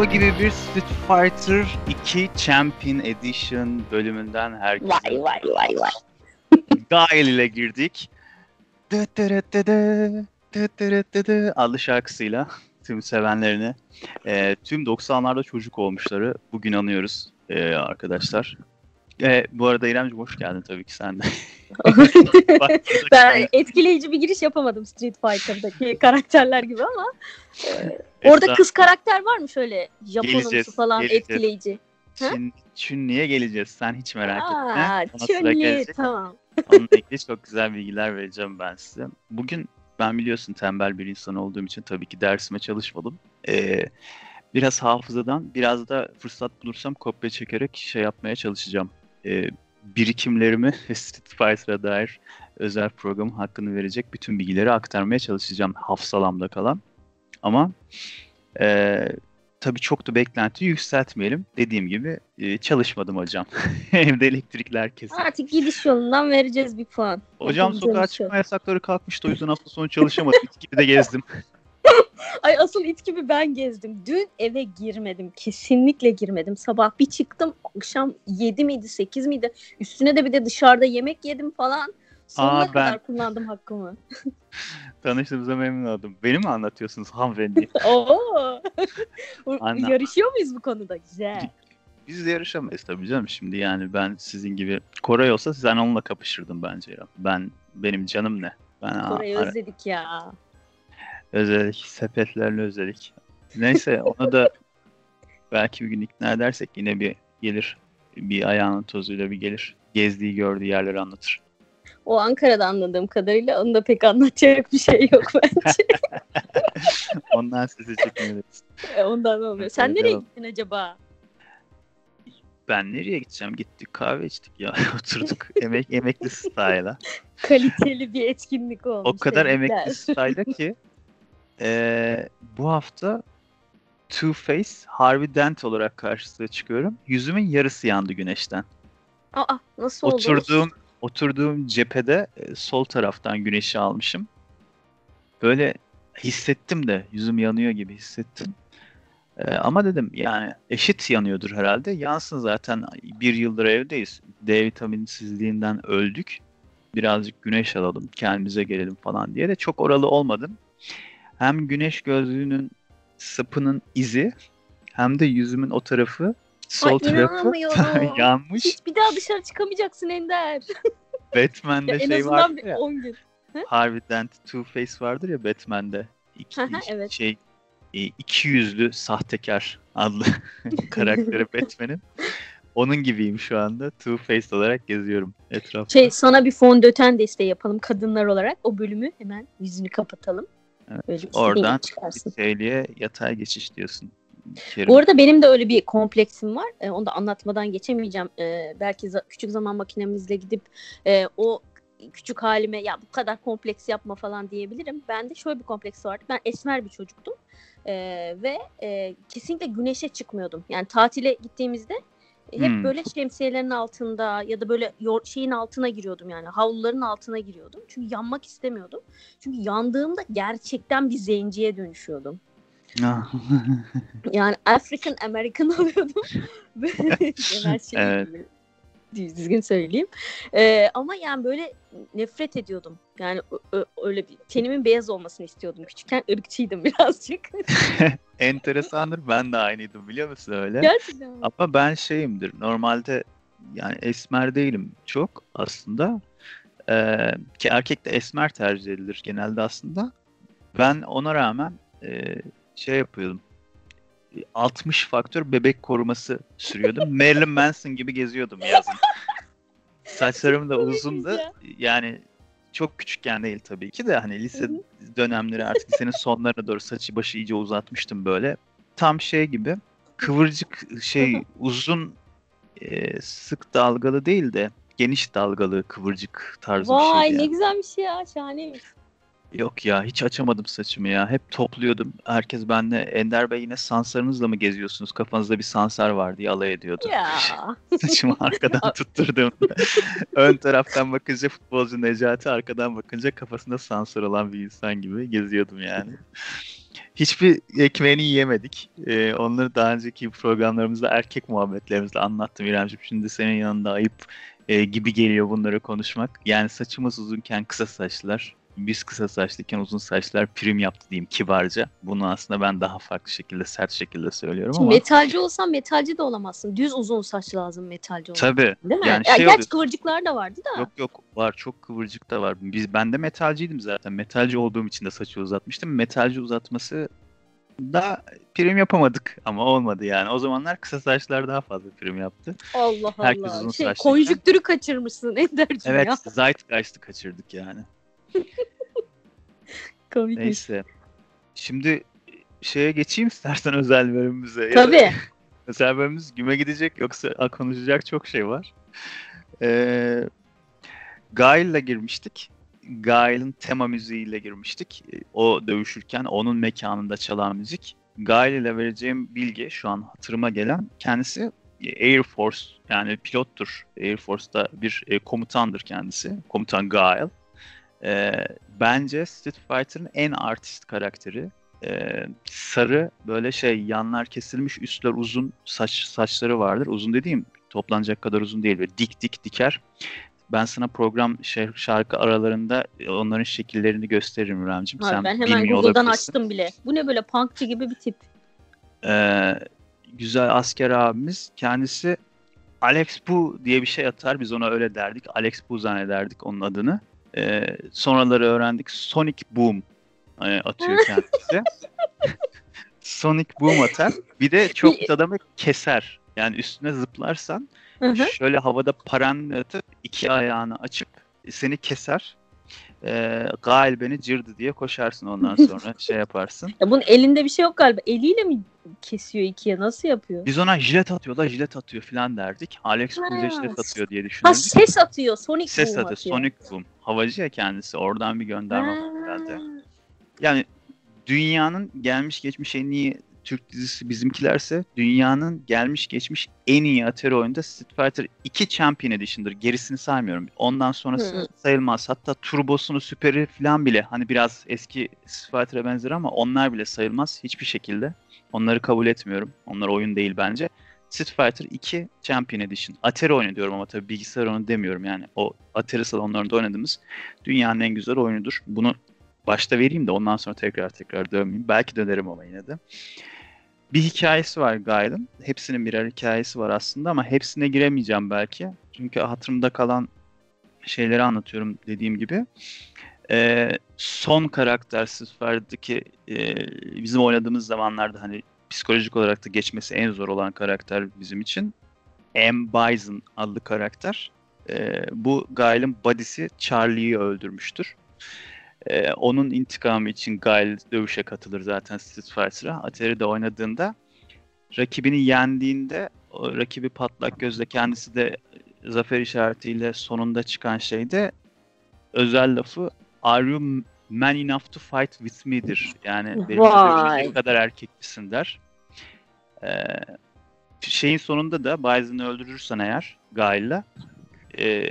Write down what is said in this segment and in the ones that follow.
Bomba gibi bir Street Fighter 2 Champion Edition bölümünden herkese Vay vay vay vay. Gail ile girdik. Dı dırı dı dı, dı dırı dı dı adlı şarkısıyla tüm sevenlerini, e, tüm 90'larda çocuk olmuşları bugün anıyoruz e, arkadaşlar. E, bu arada İremciğim hoş geldin tabii ki sen de. ben etkileyici bir giriş yapamadım Street Fighter'daki karakterler gibi ama e, orada kız karakter var mı şöyle Japonumsu falan geleceğiz. etkileyici? Çin, Çünli'ye geleceğiz. Sen hiç merak etme. Aa, Ona sıra Chun-Li, gelecek. tamam. Onunla ilgili çok güzel bilgiler vereceğim ben size. Bugün ben biliyorsun tembel bir insan olduğum için tabii ki dersime çalışmadım. Ee, biraz hafızadan, biraz da fırsat bulursam kopya çekerek şey yapmaya çalışacağım. Ee, birikimlerimi Street Fighter'a dair özel programın hakkını verecek bütün bilgileri aktarmaya çalışacağım hafızalamda kalan. Ama e, tabii çok da beklenti yükseltmeyelim. Dediğim gibi e, çalışmadım hocam. Evde elektrikler kesildi. Artık gidiş yolundan vereceğiz bir puan. Hocam Yapacağımız sokağa yok. çıkma yasakları kalkmıştı o yüzden hafta sonu çalışamadım. İt gibi de gezdim. Ay asıl it gibi ben gezdim. Dün eve girmedim. Kesinlikle girmedim. Sabah bir çıktım. Akşam 7 miydi 8 miydi? Üstüne de bir de dışarıda yemek yedim falan. Sonuna Aa, ben- kadar kullandım hakkımı. Tanıştığımıza memnun oldum. Beni mi anlatıyorsunuz hanımefendi? Oo. Yarışıyor muyuz bu konuda? Güzel. Biz de yarışamayız tabii canım şimdi yani ben sizin gibi Koray olsa sen onunla kapışırdın bence ya. Ben benim canım ne? Ben ara- özledik ya. Özledik sepetlerle özledik. Neyse onu da belki bir gün ikna edersek yine bir gelir. Bir ayağının tozuyla bir gelir. Gezdiği gördüğü yerleri anlatır. O Ankara'da anladığım kadarıyla onu da pek anlatacak bir şey yok bence. Ondan sesi çıkmıyoruz. E, Ondan olmuyor. Sen nereye gittin acaba? Ben nereye gideceğim? Gittik kahve içtik ya. Oturduk emek emekli style'a. Kaliteli bir etkinlik olmuş. O kadar emekli style'a ki eee, bu hafta Two Face Harvey Dent olarak karşısına çıkıyorum. Yüzümün yarısı yandı güneşten. Aa nasıl oldu? Oturduğum oturduğum cephede e, sol taraftan güneşi almışım. Böyle hissettim de yüzüm yanıyor gibi hissettim. E, ama dedim yani eşit yanıyordur herhalde. Yansın zaten bir yıldır evdeyiz. D vitaminsizliğinden öldük. Birazcık güneş alalım, kendimize gelelim falan diye de çok oralı olmadım. Hem güneş gözlüğünün sapının izi hem de yüzümün o tarafı sol tarafı inanamıyorum. yanmış. Hiç bir daha dışarı çıkamayacaksın Ender. Batman'de en şey bir ya. 10 gün. Harvey Dent Two-Face vardır ya Batman'de. İki, Hı hı, evet. Şey e, iki yüzlü sahtekar adlı karakteri Batman'in. Onun gibiyim şu anda. Two-Face olarak geziyorum etrafta. Şey sana bir fondöten desteği yapalım kadınlar olarak. O bölümü hemen yüzünü kapatalım. Evet, Böyle bir Oradan şeyliğe yatay geçiş diyorsun. Kerim. Bu arada benim de öyle bir kompleksim var. Ee, onu da anlatmadan geçemeyeceğim. Ee, belki za- küçük zaman makinemizle gidip e, o küçük halime ya bu kadar kompleks yapma falan diyebilirim. Bende şöyle bir kompleks vardı. Ben esmer bir çocuktum. Ee, ve e, kesinlikle güneşe çıkmıyordum. Yani tatile gittiğimizde hep Hmm. böyle şemsiyelerin altında ya da böyle şeyin altına giriyordum yani havluların altına giriyordum. Çünkü yanmak istemiyordum. Çünkü yandığımda gerçekten bir zenciye dönüşüyordum. Yani African American oluyordum. Genel şey Evet. gibi. Düz- düzgün söyleyeyim. Ee, ama yani böyle nefret ediyordum. Yani öyle bir tenimin beyaz olmasını istiyordum. Küçükken ırkçıydım birazcık. Enteresandır. Ben de aynıydım biliyor musun öyle? Gerçekten. Ama ben şeyimdir. Normalde yani esmer değilim çok aslında. Ee, ki erkek de esmer tercih edilir genelde aslında. Ben ona rağmen e, şey yapıyordum. 60 faktör bebek koruması sürüyordum. Marilyn Manson gibi geziyordum yazın. Saçlarım da uzundu. ya. Yani çok küçükken değil tabii ki de hani lise dönemleri artık lisenin sonlarına doğru saçı başı iyice uzatmıştım böyle. Tam şey gibi kıvırcık şey uzun e, sık dalgalı değil de geniş dalgalı kıvırcık tarzı bir Vay şeydi ne yani. güzelmiş ya. Şahaneymiş. Yok ya hiç açamadım saçımı ya. Hep topluyordum. Herkes benle Ender Bey yine sansarınızla mı geziyorsunuz? Kafanızda bir sansar var diye alay ediyordu. Ya. Saçımı arkadan tutturduğumda. Ön taraftan bakınca futbolcu Necati, arkadan bakınca kafasında sansar olan bir insan gibi geziyordum yani. hiçbir ekmeğini yiyemedik. Ee, onları daha önceki programlarımızda erkek muhabbetlerimizde anlattım İremciğim. Şimdi senin yanında ayıp e, gibi geliyor bunları konuşmak. Yani saçımız uzunken kısa saçlar, biz kısa saçlıyken uzun saçlar prim yaptı diyeyim kibarca. Bunu aslında ben daha farklı şekilde, sert şekilde söylüyorum Şimdi ama. metalci olsan metalci de olamazsın. Düz uzun saç lazım metalci olmak. Tabii. Değil mi? Yani ya, şey gerçi oluyor- kıvırcıklar da vardı da. Yok yok var çok kıvırcık da var. Biz ben de metalciydim zaten. Metalci olduğum için de saçı uzatmıştım. Metalci uzatması da prim yapamadık ama olmadı yani. O zamanlar kısa saçlar daha fazla prim yaptı. Allah Herkes Allah. uzun Şey, konjüktürü kaçırmışsın Ender'cim Evet, ya. Zeitgeist'ı kaçırdık yani. Komikmiş. Neyse. Şimdi şeye geçeyim istersen özel bölümümüze. Tabii. Özel bölümümüz güme gidecek yoksa konuşacak çok şey var. Ee, Gail'le girmiştik. Gail'in tema müziğiyle girmiştik. Ee, O dövüşürken onun mekanında çalan müzik. Gail ile vereceğim bilgi şu an hatırıma gelen kendisi e, Air Force yani pilottur. Air Force'da bir e, komutandır kendisi. Komutan Gail. Ee, bence Street Fighter'ın en artist karakteri. Ee, sarı böyle şey yanlar kesilmiş üstler uzun saç saçları vardır. Uzun dediğim toplanacak kadar uzun değil. Böyle dik dik diker. Ben sana program şey, şarkı aralarında e, onların şekillerini gösteririm. Hayır, Sen ben hemen Google'dan olabilirsin. açtım bile. Bu ne böyle punkçı gibi bir tip. Ee, güzel asker abimiz kendisi Alex Bu diye bir şey atar. Biz ona öyle derdik. Alex Bu zannederdik onun adını. Ee, sonraları öğrendik. Sonic Boom e, atıyor kendisi. Sonic Boom atar. Bir de çok adamı keser. Yani üstüne zıplarsan Hı hı. şöyle havada paranla atıp iki ayağını açıp seni keser. Ee, Gail beni cırdı diye koşarsın ondan sonra şey yaparsın. Ya bunun elinde bir şey yok galiba. Eliyle mi kesiyor ikiye? Nasıl yapıyor? Biz ona jilet atıyor da jilet atıyor falan derdik. Alex Ha. jilet atıyor diye Ha düşünürdük. ses atıyor. Sonic Ses boom adı atıyor. Sonic Boom. Havacı ya kendisi. Oradan bir gönderme Ha. herhalde. Yani dünyanın gelmiş geçmiş en iyi Türk dizisi bizimkilerse dünyanın gelmiş geçmiş en iyi Atari oyunda Street Fighter 2 Champion Edition'dır. Gerisini saymıyorum. Ondan sonrası Hı. sayılmaz. Hatta Turbosunu, Süperi falan bile hani biraz eski Street Fighter'a benzer ama onlar bile sayılmaz hiçbir şekilde. Onları kabul etmiyorum. Onlar oyun değil bence. Street Fighter 2 Champion Edition. Atari oyunu diyorum ama tabii bilgisayar oyunu demiyorum yani. O Atari salonlarında oynadığımız dünyanın en güzel oyunudur. Bunu başta vereyim de ondan sonra tekrar tekrar dönmeyeyim. Belki dönerim ama yine de. Bir hikayesi var Gail'in. Hepsinin birer hikayesi var aslında ama hepsine giremeyeceğim belki. Çünkü hatırımda kalan şeyleri anlatıyorum dediğim gibi. Ee, son karakter Fighter'daki e, bizim oynadığımız zamanlarda hani psikolojik olarak da geçmesi en zor olan karakter bizim için. M. Bison adlı karakter. Ee, bu Gail'in body'si Charlie'yi öldürmüştür. Ee, onun intikamı için Gail dövüşe katılır zaten Street Fighter'a. Atari'de oynadığında rakibini yendiğinde o rakibi patlak gözle kendisi de zafer işaretiyle sonunda çıkan şeyde özel lafı Are you man enough to fight with me'dir. Yani dövüşecek kadar erkek misin der. Ee, şeyin sonunda da Bison'ı öldürürsen eğer Gail'la e,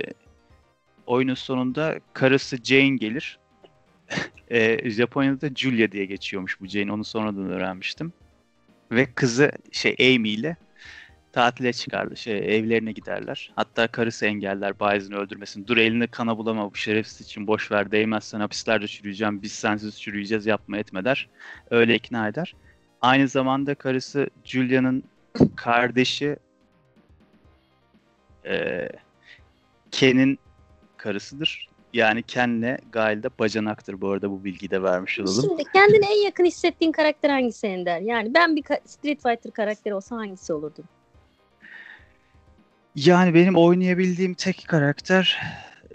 oyunun sonunda karısı Jane gelir. e, Japonya'da da Julia diye geçiyormuş bu Jane. Onu sonradan öğrenmiştim. Ve kızı şey Amy ile tatile çıkardı. Şey evlerine giderler. Hatta karısı engeller Bison'ı öldürmesin. Dur elini kana bulama bu şerefsiz için boş ver. Değmezsen hapislerde çürüyeceğim. Biz sensiz çürüyeceğiz yapma etme der. Öyle ikna eder. Aynı zamanda karısı Julia'nın kardeşi e, Ken'in karısıdır. Yani Ken'le Gail de bacanaktır bu arada bu bilgiyi de vermiş olalım. Şimdi kendine en yakın hissettiğin karakter hangisi Ender? Yani ben bir Street Fighter karakteri olsa hangisi olurdum? Yani benim oynayabildiğim tek karakter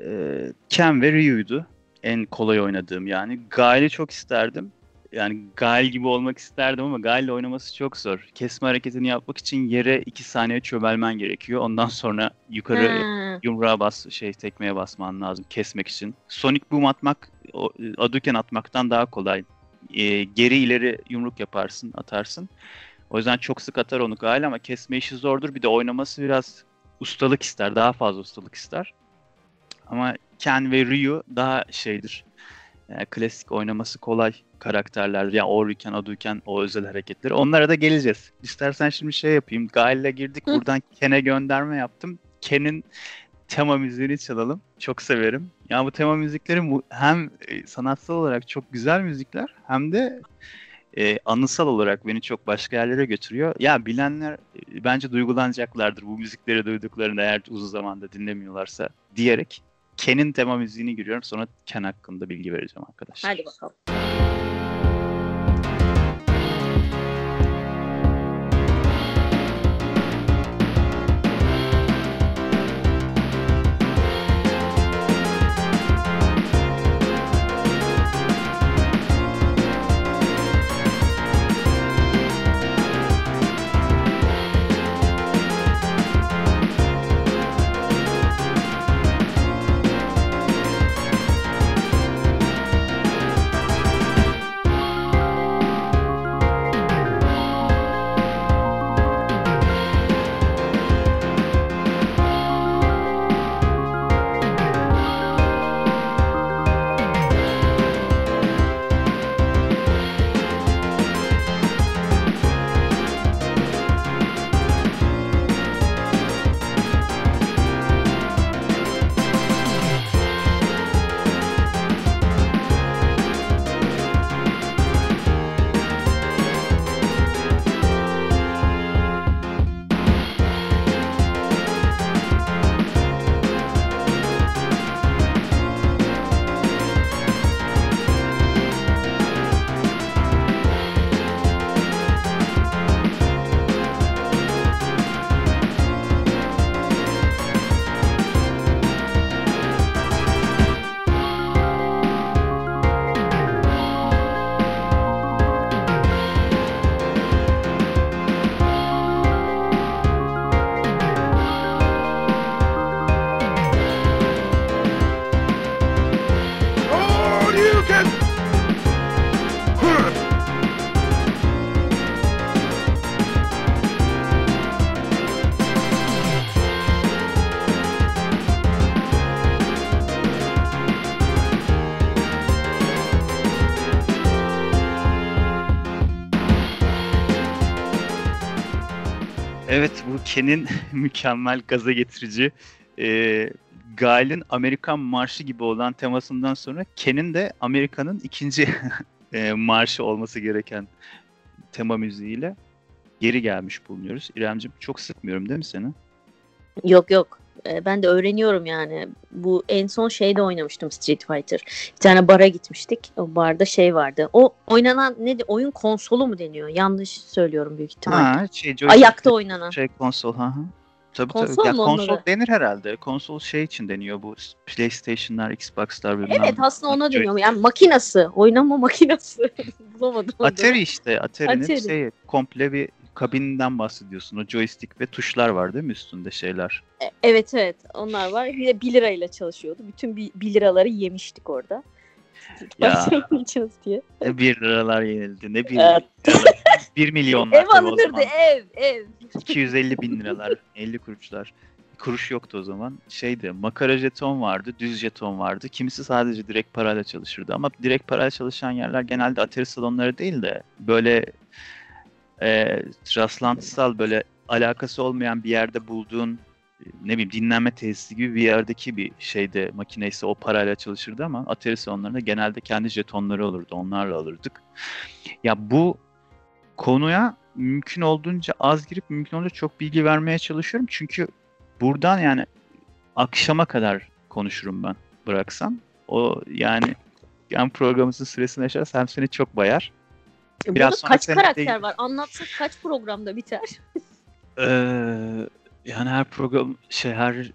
e, Ken ve Ryu'ydu. En kolay oynadığım yani. Gail'i çok isterdim. Yani Gail gibi olmak isterdim ama Gail'le oynaması çok zor. Kesme hareketini yapmak için yere 2 saniye çömelmen gerekiyor. Ondan sonra yukarı Ha. yumruğa bas şey tekmeye basman lazım kesmek için. Sonic Boom atmak o, Hadouken atmaktan daha kolay. Ee, geri ileri yumruk yaparsın, atarsın. O yüzden çok sık atar onu Gail ama kesme işi zordur. Bir de oynaması biraz ustalık ister, daha fazla ustalık ister. Ama Ken ve Ryu daha şeydir. Yani klasik oynaması kolay karakterler. Yani Oriken, Aduken o özel hareketleri. Onlara da geleceğiz. İstersen şimdi şey yapayım. Gail'le girdik. Hı. Buradan Ken'e gönderme yaptım. Ken'in tema müziğini çalalım. Çok severim. Ya bu tema müzikleri hem e, sanatsal olarak çok güzel müzikler hem de e, anısal olarak beni çok başka yerlere götürüyor. Ya bilenler e, bence duygulanacaklardır bu müzikleri duyduklarında eğer uzun zamanda dinlemiyorlarsa diyerek Ken'in tema müziğini giriyorum. Sonra Ken hakkında bilgi vereceğim arkadaşlar. Hadi bakalım. Ken'in mükemmel gaza getirici e, Gail'in Amerikan marşı gibi olan temasından sonra Ken'in de Amerika'nın ikinci e, marşı olması gereken tema müziğiyle geri gelmiş bulunuyoruz. İremciğim çok sıkmıyorum değil mi seni? Yok yok. Ee, Ben de öğreniyorum yani. Bu en son şeyde oynamıştım Street Fighter. Bir tane bara gitmiştik. O barda şey vardı. O oynanan ne oyun konsolu mu deniyor? Yanlış söylüyorum büyük ihtimal. Ha, şey, Ayakta oynanan. Şey konsol ha. Tabii Konsol tabii. Ya, konsol onları? denir herhalde. Konsol şey için deniyor bu PlayStation'lar, Xbox'lar bilmem Evet aslında ona deniyor. Yani makinası. Oynama makinası. Bulamadım. adı. Atari işte. Atari'nin Atari. şey komple bir kabininden bahsediyorsun. O joystick ve tuşlar var değil mi üstünde şeyler? E- Evet evet onlar var. Bir de 1 lirayla çalışıyordu. Bütün 1 liraları yemiştik orada. Ya. Başlamayacağız diye. Ne 1 liralar yenildi. Ne 1 Evet. liralar. 1 milyonlar Ev alınırdı ev ev. 250 bin liralar. 50 kuruşlar. Kuruş yoktu o zaman. Şeydi makara jeton vardı, düz jeton vardı. Kimisi sadece direkt parayla çalışırdı ama direkt parayla çalışan yerler genelde Atari salonları değil de böyle e, rastlantısal böyle alakası olmayan bir yerde bulduğun ne bileyim dinlenme tesisi gibi bir yerdeki bir şeyde makineyse o parayla çalışırdı ama Atari salonlarında genelde kendi jetonları olurdu. Onlarla alırdık. Ya bu konuya mümkün olduğunca az girip mümkün olduğunca çok bilgi vermeye çalışıyorum. Çünkü buradan yani akşama kadar konuşurum ben bıraksam. O yani hem programımızın süresini aşarsa hem seni çok bayar. E, Biraz Burada kaç karakter değil- var? Anlatsak kaç programda biter? Ee, yani her program şey her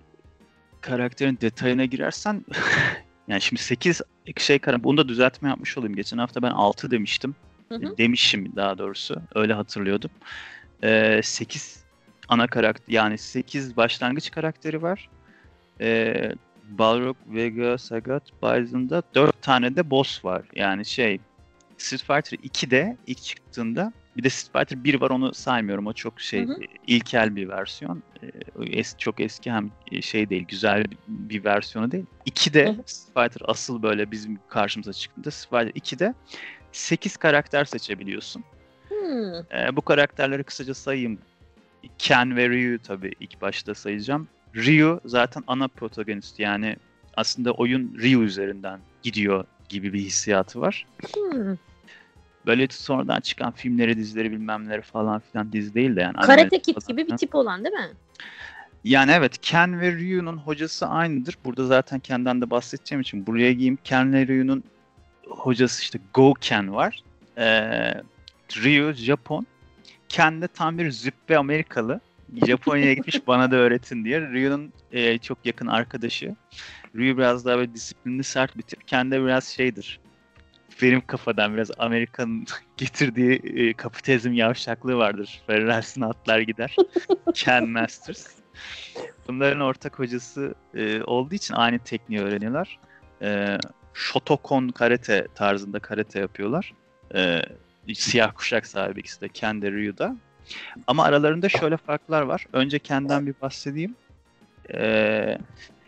karakterin detayına girersen yani şimdi 8 şey karakter bunu da düzeltme yapmış olayım. Geçen hafta ben 6 demiştim. Hı hı. Demişim daha doğrusu. Öyle hatırlıyordum. Ee, 8 ana karakter yani 8 başlangıç karakteri var. Ee, Balrog, Vega, Sagat, Bison'da 4 tane de boss var. Yani şey Street Fighter 2'de ilk çıktığında Bir de Street Fighter 1 var onu saymıyorum. O çok şey Hı hı. ilkel bir versiyon. O es, çok eski hem şey değil güzel bir, versiyonu değil. 2'de Hı hı. Street Fighter asıl böyle bizim karşımıza çıktığında Street Fighter 2'de 8 karakter seçebiliyorsun. Hmm. Ee, bu karakterleri kısaca sayayım. Ken ve Ryu tabii ilk başta sayacağım. Ryu zaten ana protagonist yani aslında oyun Ryu üzerinden gidiyor gibi bir hissiyatı var. Hmm. Böyle sonradan çıkan filmleri, dizileri bilmem neleri falan filan dizi değil de yani. Karate Kid gibi bir tip olan değil mi? Yani evet Ken ve Ryu'nun hocası aynıdır. Burada zaten Ken'den de bahsedeceğim için buraya giyeyim. Ken ve Ryu'nun hocası işte Go Ken var. Ee, Ryu Japon. Ken de tam bir züppe Amerikalı. Japonya'ya gitmiş bana da öğretin diye. Ryu'nun e, çok yakın arkadaşı. Ryu biraz daha böyle disiplinli sert bir tip. Ken de biraz şeydir. Benim kafadan biraz Amerika'nın getirdiği e, kapitalizm yavşaklığı vardır. Ferrari'sine atlar gider. Ken Masters. Bunların ortak hocası e, olduğu için aynı tekniği öğreniyorlar. E, Shotokan karate tarzında karate yapıyorlar. E, siyah kuşak sahibi ikisi de Ken de Ryu'da. Ama aralarında şöyle farklar var. Önce Ken'den bir bahsedeyim. E,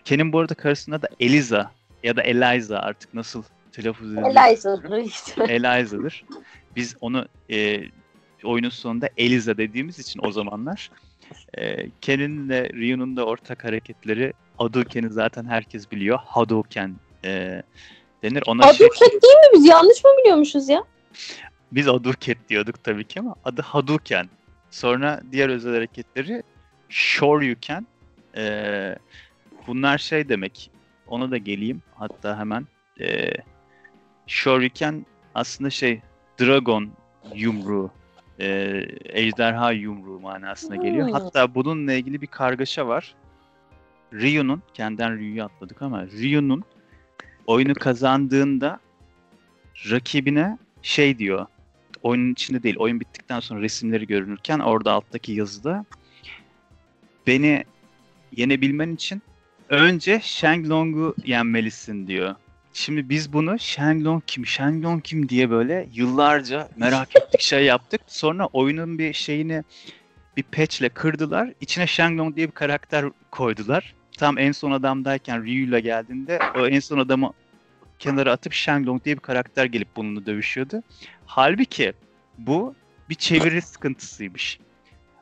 Ken'in bu arada karısında da Eliza ya da Eliza artık nasıl telaffuz edilir? Eliza. Eliza'dır. Biz onu e, oyunun sonunda Eliza dediğimiz için o zamanlar e, Ken'in de Ryu'nun da ortak hareketleri Hadouken'i zaten herkes biliyor. Hadouken e, denir. Ona şey, Hadouken değil mi biz? Yanlış mı biliyormuşuz ya? biz Hadouken diyorduk tabii ki ama adı Hadouken. Sonra diğer özel hareketleri Shoryuken. E, bunlar şey demek. Ona da geleyim hatta hemen. E, Shoryuken aslında şey Dragon yumruğu, e, ejderha yumruğu manasına geliyor. Hmm. Hatta bununla ilgili bir kargaşa var. Ryu'nun, kendinden Ryu'yu atladık ama Ryu'nun oyunu kazandığında rakibine şey diyor. Oyunun içinde değil, oyun bittikten sonra resimleri görünürken orada alttaki yazıda beni yenebilmen için önce Shenlong'u yenmelisin diyor. Şimdi biz bunu Shenlong kim, Shenlong kim diye böyle yıllarca merak ettik, şey yaptık. Sonra oyunun bir şeyini bir patchle kırdılar. İçine Shenlong diye bir karakter koydular. Tam en son adamdayken Ryu ile geldiğinde o en son adamı kenara atıp Shenlong diye bir karakter gelip bununla dövüşüyordu. Halbuki bu bir çeviri sıkıntısıymış.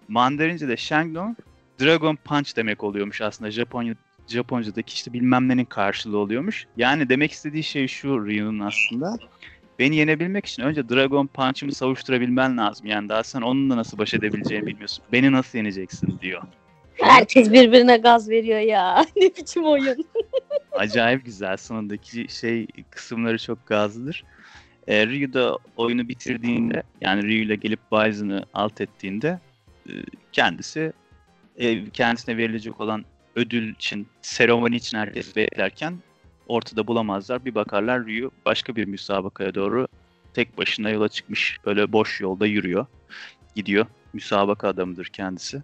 Mandarince'de Shenlong Dragon Punch demek oluyormuş aslında Japonya Japonca'daki işte bilmem nenin karşılığı oluyormuş. Yani demek istediği şey şu Ryu'nun aslında. Beni yenebilmek için önce Dragon Punch'ımı savuşturabilmen lazım. Yani daha sen onunla nasıl baş edebileceğini bilmiyorsun. Beni nasıl yeneceksin diyor. Herkes birbirine gaz veriyor ya. ne biçim oyun. Acayip güzel. Sonundaki şey kısımları çok gazlıdır. E, Ryu da oyunu bitirdiğinde yani Ryu ile gelip Bison'ı alt ettiğinde e, kendisi e, kendisine verilecek olan ödül için, seremoni için herkes beklerken ortada bulamazlar. Bir bakarlar Ryu başka bir müsabakaya doğru tek başına yola çıkmış. Böyle boş yolda yürüyor. Gidiyor. Müsabaka adamıdır kendisi.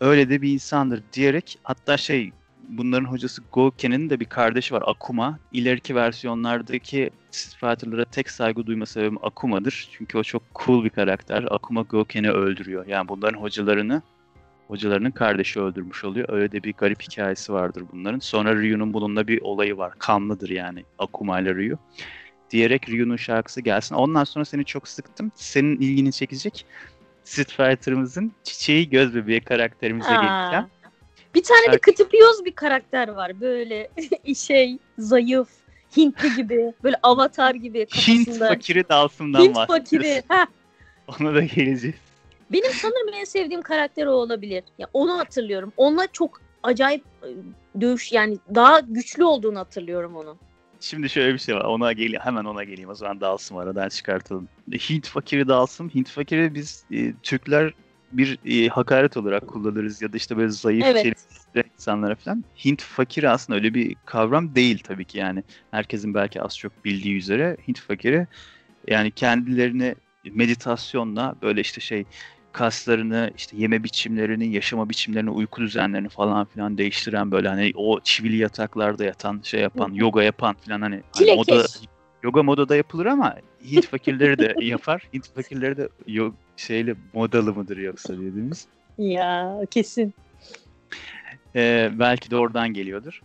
Öyle de bir insandır diyerek hatta şey bunların hocası Gouken'in de bir kardeşi var Akuma. İleriki versiyonlardaki Fighter'lara tek saygı duyma sebebim Akuma'dır. Çünkü o çok cool bir karakter. Akuma Gouken'i öldürüyor. Yani bunların hocalarını hocalarının kardeşi öldürmüş oluyor. Öyle de bir garip hikayesi vardır bunların. Sonra Ryu'nun bununla bir olayı var. Kanlıdır yani Akuma ile Ryu. Diyerek Ryu'nun şarkısı gelsin. Ondan sonra seni çok sıktım. Senin ilgini çekecek Street Fighter'ımızın çiçeği göz bebeği karakterimize geleceğim. Bir tane de Şarkı- kıtıpıyoruz bir karakter var. Böyle şey zayıf, Hintli gibi, böyle avatar gibi Hint kafasında. fakiri Dalsım'dan Hint fakiri. Heh. Ona da geleceğiz. Benim sanırım en sevdiğim karakter o olabilir. Ya onu hatırlıyorum. Onunla çok acayip e, dövüş yani daha güçlü olduğunu hatırlıyorum onu. Şimdi şöyle bir şey var. Ona geleyim. Hemen ona geleyim. O zaman Dalsım aradan çıkartalım. Hint fakiri Dalsım. Hint fakiri biz e, Türkler bir e, hakaret olarak kullanırız ya da işte böyle zayıf Evet. çelikli insanlara falan. Hint fakiri aslında öyle bir kavram değil tabii ki yani. Herkesin belki az çok bildiği üzere Hint fakiri yani kendilerini meditasyonla böyle işte şey kaslarını, işte yeme biçimlerini, yaşama biçimlerini, uyku düzenlerini falan filan değiştiren böyle hani o çivili yataklarda yatan, şey yapan, Hı yoga yapan filan hani, hani Çilekeş. moda yoga modada yapılır ama Hint fakirleri de yapar. Hint fakirleri de yok şeyle modalı mıdır yoksa dediğimiz. Ya kesin. Ee, belki de oradan geliyordur.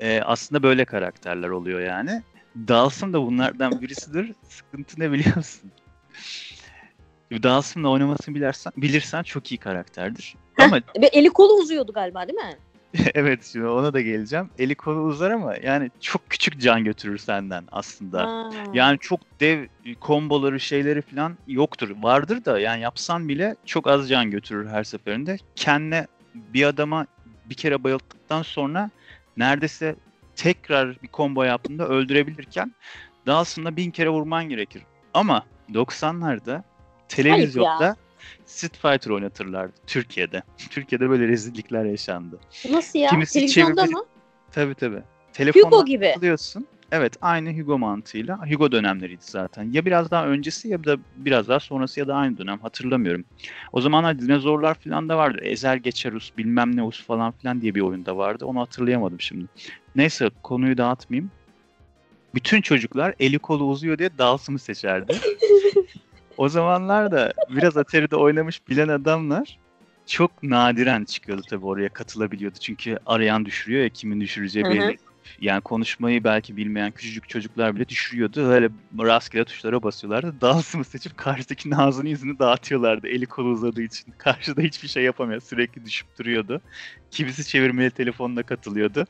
Ee, aslında böyle karakterler oluyor yani. Dawson da bunlardan birisidir. Sıkıntı ne biliyor Dawson'la oynamasını bilirsen, bilirsen çok iyi karakterdir. Ama Ve eli kolu uzuyordu galiba değil mi? evet şimdi ona da geleceğim. Eli kolu uzar ama yani çok küçük can götürür senden aslında. Ha. Yani çok dev komboları şeyleri falan yoktur. Vardır da yani yapsan bile çok az can götürür her seferinde. Kendine bir adama bir kere bayılttıktan sonra neredeyse tekrar bir combo yaptığında öldürebilirken Dawson'da bin kere vurman gerekir. Ama 90'larda televizyonda Street Fighter oynatırlardı Türkiye'de. Türkiye'de böyle rezillikler yaşandı. Nasıl ya? Kimisi Televizyonda çevirmeli- mı? Tabii tabii. Telefonla Hugo gibi. alıyorsun. Evet aynı Hugo mantığıyla. Hugo dönemleriydi zaten. Ya biraz daha öncesi ya da biraz daha sonrası ya da aynı dönem hatırlamıyorum. O zamanlar dinozorlar falan da vardı. Ezer Geçerus bilmem ne us falan filan diye bir oyunda vardı. Onu hatırlayamadım şimdi. Neyse konuyu dağıtmayayım. Bütün çocuklar eli kolu uzuyor diye Dawson'ı seçerdi. o zamanlar da biraz Atari'de oynamış bilen adamlar çok nadiren çıkıyordu tabii oraya katılabiliyordu. Çünkü arayan düşürüyor ya kimin düşüreceği Hı hı. belli. Yani konuşmayı belki bilmeyen küçücük çocuklar bile düşürüyordu. Öyle rastgele tuşlara basıyorlardı. Dawson'ı seçip karşıdakinin ağzını yüzünü dağıtıyorlardı. Eli kolu uzadığı için. Karşıda hiçbir şey yapamıyor. Sürekli düşüp duruyordu. Kimisi çevirmeli telefonla katılıyordu.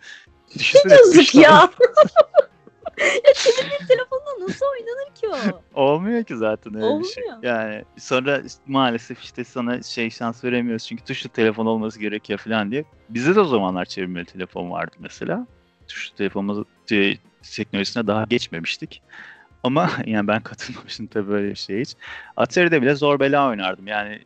Düşünsene Yazık ya. ya çevirmeli telefonla nasıl oynanır ki o? Olmuyor ki zaten öyle bir şey. Olmuyor. Yani sonra işte maalesef işte sana şey şans veremiyoruz çünkü tuşlu telefon olması gerekiyor falan diye. Bizde de o zamanlar çevirmeli telefon vardı mesela. Tuşlu telefonumuz e, teknolojisine daha geçmemiştik. Ama yani ben katılmamıştım tabii böyle bir şey hiç. Atari'de bile zor bela oynardım. Yani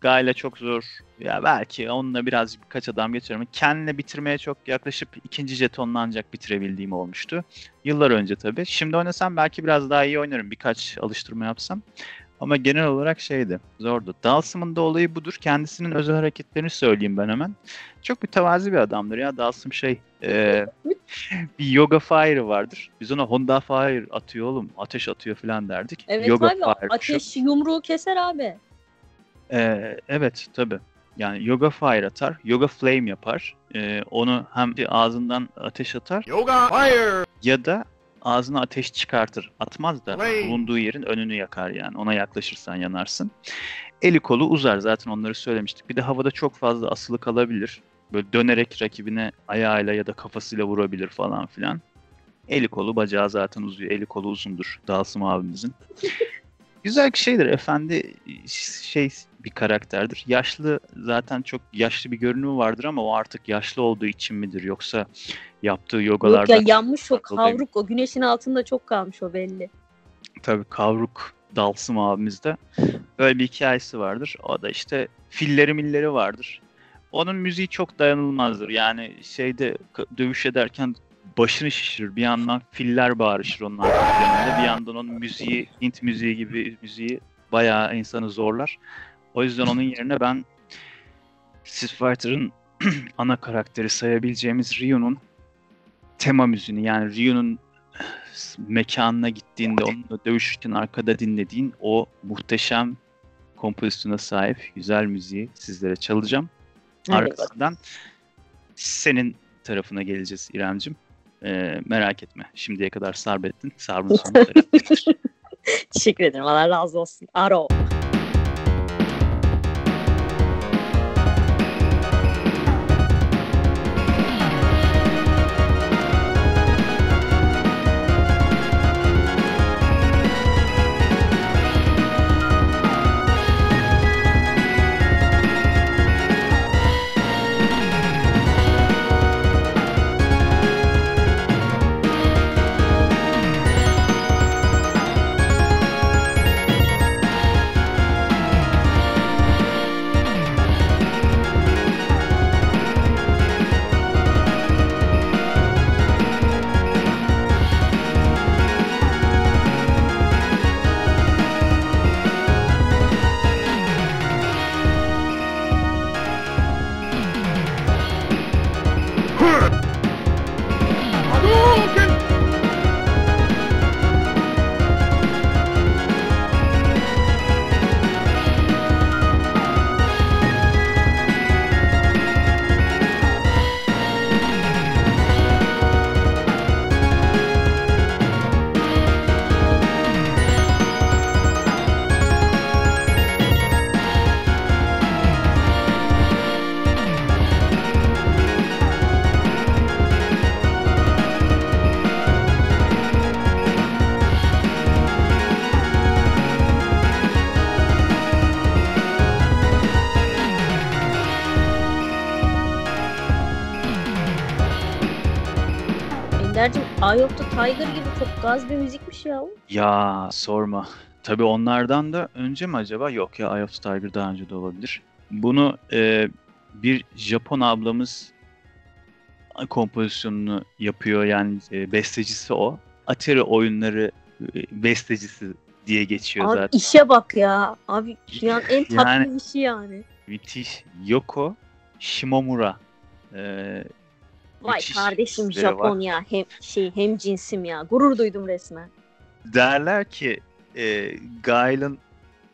Gayla çok zor. Ya belki onunla biraz birkaç adam geçerim. Kendine bitirmeye çok yaklaşıp ikinci jetonla ancak bitirebildiğim olmuştu. Yıllar önce tabii. Şimdi oynasam belki biraz daha iyi oynarım. Birkaç alıştırma yapsam. Ama genel olarak şeydi. Zordu. Dalsım'ın da olayı budur. Kendisinin özel hareketlerini söyleyeyim ben hemen. Çok mütevazi bir adamdır ya. Dalsım şey e, bir yoga fire vardır. Biz ona Honda fire atıyor oğlum. Ateş atıyor falan derdik. Evet yoga abi fire. ateş yumruğu keser abi. Ee, evet tabi. Yani yoga fire atar, yoga flame yapar. Ee, onu hem bir ağzından ateş atar Yoga fire. ya da ağzına ateş çıkartır. Atmaz da Flame. bulunduğu yerin önünü yakar yani. Ona yaklaşırsan yanarsın. Eli kolu uzar zaten onları söylemiştik. Bir de havada çok fazla asılı kalabilir. Böyle dönerek rakibine ayağıyla ya da kafasıyla vurabilir falan filan. Eli kolu bacağı zaten uzuyor. Eli kolu uzundur Dalsım abimizin. Güzel bir şeydir. Efendi şey bir karakterdir. Yaşlı zaten çok yaşlı bir görünümü vardır ama o artık yaşlı olduğu için midir yoksa yaptığı Yok yogalarda ya yanmış o kavruk o güneşin altında çok kalmış o belli. tabii kavruk Dalsım abimizde böyle bir hikayesi vardır. O da işte filleri milleri vardır. Onun müziği çok dayanılmazdır. Yani şeyde dövüş ederken başını şişirir. Bir yandan filler bağırışır onun arka planında. Bir yandan onun müziği, Hint müziği gibi müziği bayağı insanı zorlar. O yüzden onun yerine ben Street Fighter'ın ana karakteri sayabileceğimiz Ryu'nun tema müziğini yani Ryu'nun mekanına gittiğinde onunla dövüşürken arkada dinlediğin o muhteşem kompozisyona sahip güzel müziği sizlere çalacağım. Hadi Arkasından senin tarafına geleceğiz İremcim. Ee, merak etme. Şimdiye kadar sarbettin. Sarbın sonu terapidir. Teşekkür ederim. Allah razı olsun. Aro. The Tiger gibi çok gaz bir müzikmiş ya. Ya sorma. Tabii onlardan da önce mi acaba? Yok ya Eye of the Tiger daha önce de olabilir. Bunu e, bir Japon ablamız kompozisyonunu yapıyor yani e, bestecisi o. Atari oyunları e, bestecisi diye geçiyor Abi zaten. işe bak ya. Abi dünyanın en tatlı Yani- işi yani. Müthiş. Yoko Shimomura. E, Vay müthiş kardeşim işleri var. Hem şey hem cinsim ya. Gurur duydum resmen. derler ki e, Gail'ın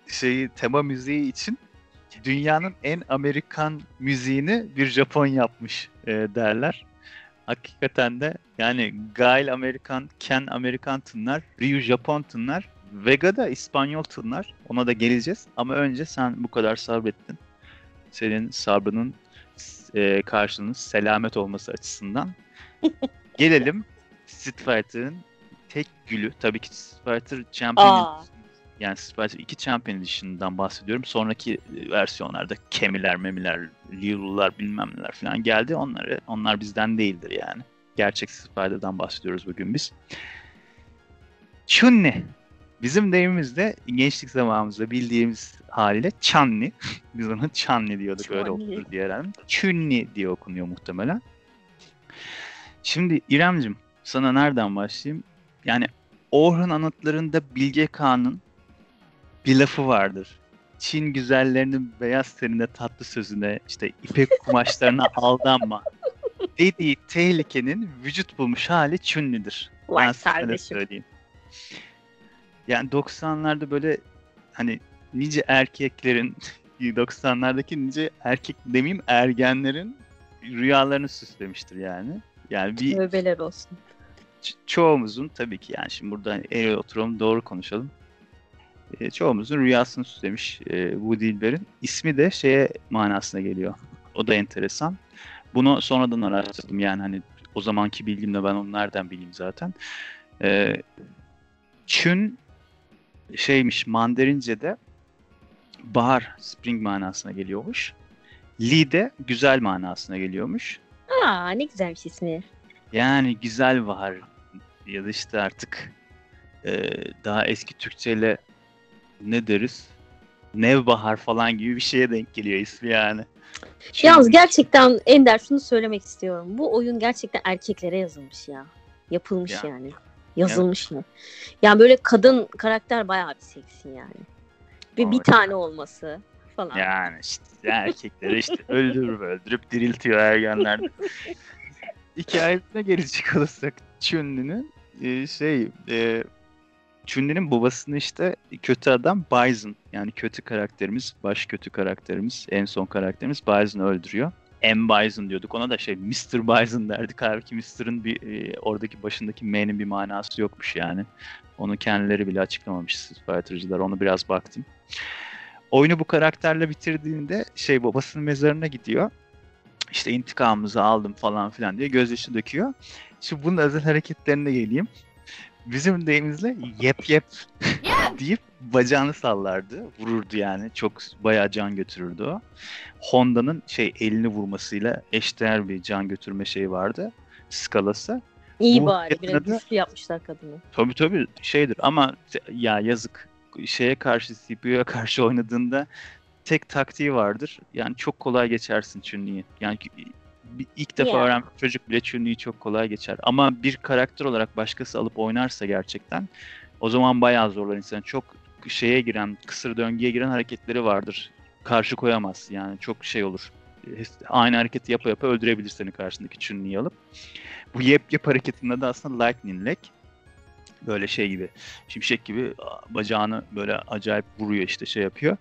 şeyi tema müziği için dünyanın en Amerikan müziğini bir Japon yapmış e, derler. Hakikaten de yani Gail Amerikan, Ken Amerikan tınlar, Ryu Japon tınlar, Vega da İspanyol tınlar. Ona da geleceğiz. Ama önce sen bu kadar sabrettin. Senin sabrının e, karşılığının selamet olması açısından. Gelelim Street Fighter'ın tek gülü. Tabii ki Street Fighter Champion. Yani Street Fighter 2 Champion Edition'dan bahsediyorum. Sonraki e, versiyonlarda kemiler, memiler, Lilu'lar bilmem neler falan geldi. Onları, onlar bizden değildir yani. Gerçek Street Fighter'dan bahsediyoruz bugün biz. Chun-Li. Bizim deyimimizde gençlik zamanımızda bildiğimiz haliyle Chanli. Biz ona Chanli diyorduk öyle Chun-Li. okunur diye herhalde. Chun-Li diye okunuyor muhtemelen. Şimdi İremcim sana nereden başlayayım? Yani Orhun anıtlarında Bilge Kağan'ın bir lafı vardır. Çin güzellerinin beyaz tenine tatlı sözüne işte ipek kumaşlarına aldanma dediği tehlikenin vücut bulmuş hali Chun-Li'dir. Vay Ben kardeşim. söyleyeyim. Yani 90'larda böyle hani nice erkeklerin 90'lardaki nice erkek demeyeyim ergenlerin rüyalarını süslemiştir yani. Yani bir Tövbeler olsun. ço- çoğumuzun tabii ki yani şimdi burada hani el oturalım doğru konuşalım. E, çoğumuzun rüyasını süslemiş e, bu Dilber'in. ismi de şeye manasına geliyor. O da enteresan. Bunu sonradan araştırdım yani hani o zamanki bilgimle ben onu nereden bileyim zaten. E, Çün şeymiş Mandarince'de bahar, spring manasına geliyormuş. Li de güzel manasına geliyormuş. Aa ne güzelmiş ismi. Yani güzel bahar ya da işte artık e, daha eski Türkçeyle ne deriz? Nevbahar falan gibi bir şeye denk geliyor ismi yani. Çünkü- Yalnız gerçekten Ender şunu söylemek istiyorum. Bu oyun gerçekten erkeklere yazılmış ya. Yapılmış Ya. yani. Yazılmış mı? Yani böyle kadın karakter bayağı bir seksi yani. Bir, bir Evet. tane olması falan. Yani işte erkekleri işte öldürüp öldürüp diriltiyor ergenler. Hikayesine gelecek olursak Chun-Li'nin e, şey e, Chun-Li'nin babasını işte kötü adam Bison yani kötü karakterimiz, baş kötü karakterimiz, en son karakterimiz Bison'ı öldürüyor. M. Bison diyorduk ona da şey Mr. Bison derdik. Halbuki Mr'ın bir e, oradaki başındaki M'nin bir manası yokmuş yani. Onu kendileri bile açıklamamış Street. Onu biraz baktım. Oyunu bu karakterle bitirdiğinde şey babasının mezarına gidiyor. İşte intikamımızı aldım falan filan diye gözyaşı döküyor. Şimdi bunun özel hareketlerine geleyim. Bizim deyimizle yep yep deyip bacağını sallardı. Vururdu yani. Çok bayağı can götürürdü o. Honda'nın şey elini vurmasıyla eşdeğer bir can götürme şeyi vardı. Skalası. İyi Bu bari. Biraz güçlü yapmışlar kadını. Tabii tabii şeydir ama ya yazık şeye karşı CPU'ya karşı oynadığında tek taktiği vardır. Yani çok kolay geçersin Chun-Li'yi. Yani ilk defa Ya. öğrenmiş çocuk bile Chun-Li'yi çok kolay geçer. Ama bir karakter olarak başkası alıp oynarsa gerçekten o zaman bayağı zorlar insan. Çok şeye giren, kısır döngüye giren hareketleri vardır. Karşı koyamaz. Yani çok şey olur. Aynı hareketi yapa yapa öldürebilir seni karşındaki Chun-Li'yi alıp. Bu yep yep hareketinin adı aslında Lightning Leg böyle şey gibi şimşek gibi bacağını böyle acayip vuruyor işte şey yapıyor.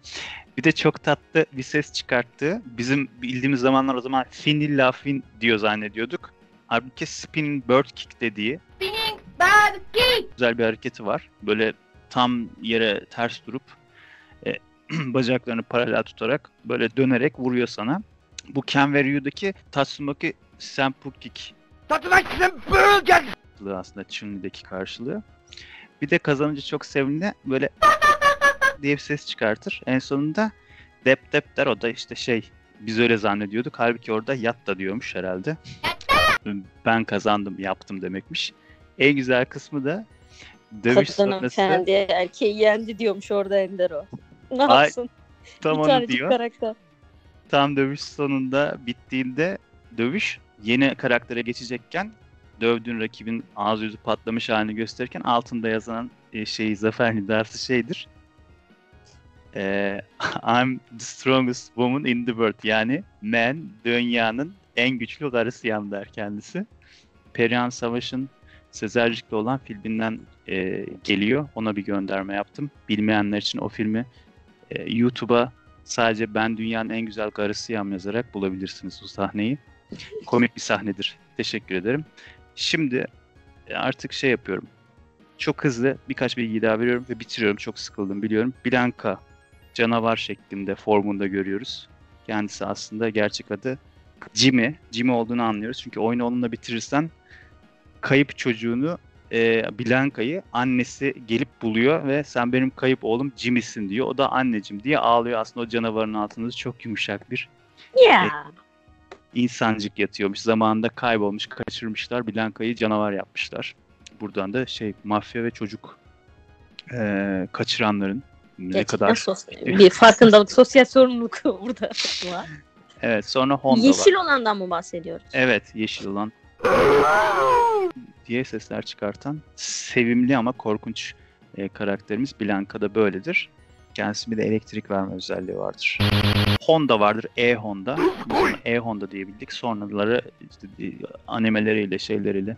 Bir de çok tatlı bir ses çıkarttığı bizim bildiğimiz zamanlar o zaman Finilla Fin diyor zannediyorduk. Halbuki Spinning Bird Kick dediği güzel bir hareketi var. Böyle tam yere ters durup e, bacaklarını paralel tutarak böyle dönerek vuruyor sana. Bu Ken ve Ryu'daki Tatsumaki Senpu Kick karşılığı aslında Chun-Li'deki karşılığı. Bir de kazanınca çok sevimli böyle diye bir ses çıkartır. En sonunda dep dep der o da işte şey biz öyle zannediyorduk. Halbuki orada yat da diyormuş herhalde. Ben kazandım yaptım demekmiş. en güzel kısmı da dövüş Kadın sonrası hanımefendi erkeği yendi diyormuş orada Ender o. Ne Ay, yapsın? tam bir onu diyor. karakter. Tam dövüş sonunda bittiğinde dövüş yeni karaktere geçecekken dövdüğün rakibin ağzı yüzü patlamış halini gösterirken altında yazan e, şey zafer nidası şeydir. E, I'm the strongest woman in the world. Yani man dünyanın en güçlü karısıyam der kendisi. Perihan Savaş'ın Sezercik'te olan filminden e, geliyor. Ona bir gönderme yaptım. Bilmeyenler için o filmi e, YouTube'a sadece ben dünyanın en güzel karısıyam yazarak bulabilirsiniz bu sahneyi. Komik bir sahnedir. Teşekkür ederim. Şimdi e, artık şey yapıyorum. Çok hızlı birkaç bilgi daha veriyorum ve bitiriyorum. Çok sıkıldım biliyorum. Blanka canavar şeklinde formunda görüyoruz. Kendisi aslında gerçek adı Jimmy. Jimmy olduğunu anlıyoruz. Çünkü oyunu onunla bitirirsen kayıp çocuğunu e, Blanka'yı annesi gelip buluyor ve sen benim kayıp oğlum Jimmy'sin diyor. O da anneciğim diye ağlıyor. Aslında o canavarın altında çok yumuşak bir Ya. İnsancık yatıyormuş. Zamanında kaybolmuş, kaçırmışlar. Blanka'yı canavar yapmışlar. Buradan da şey mafya ve çocuk e, kaçıranların ne Gerçekten kadar sos- bir farkındalık, sosyal sorumluluk burada var. evet sonra Honda Yeşil var. olandan mı bahsediyoruz? Evet yeşil olan diye sesler çıkartan sevimli ama korkunç e, karakterimiz Blanka da böyledir. Kendisi bir de elektrik verme özelliği vardır. Honda vardır. E Honda. E Honda diyebildik. Sonraları işte, e, animeleriyle şeyleriyle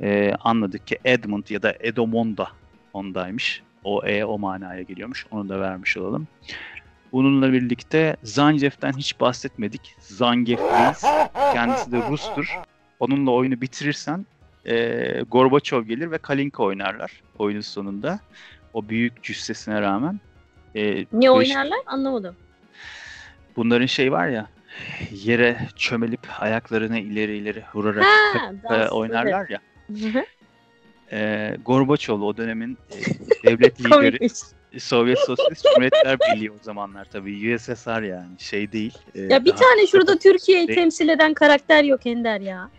e, anladık ki Edmund ya da Edomonda Honda'ymış. O E o manaya geliyormuş. Onu da vermiş olalım. Bununla birlikte Zangief'ten hiç bahsetmedik. Zangief Reis. Kendisi de Rus'tur. Onunla oyunu bitirirsen e, Gorbaçov gelir ve Kalinka oynarlar oyunun sonunda. O büyük cüssesine rağmen. E, Ne oynarlar anlamadım. Bunların şey var ya yere çömelip ayaklarını ileri ileri vurarak Ha, e, oynarlar ya. E, Gorbaçov o dönemin e, devlet lideri Komikmiş. Sovyet Sosyalist Cumhuriyetler Birliği o zamanlar tabii USSR yani şey değil. e, Ya bir tane şurada Türkiye'yi Değil. temsil eden karakter yok Ender ya.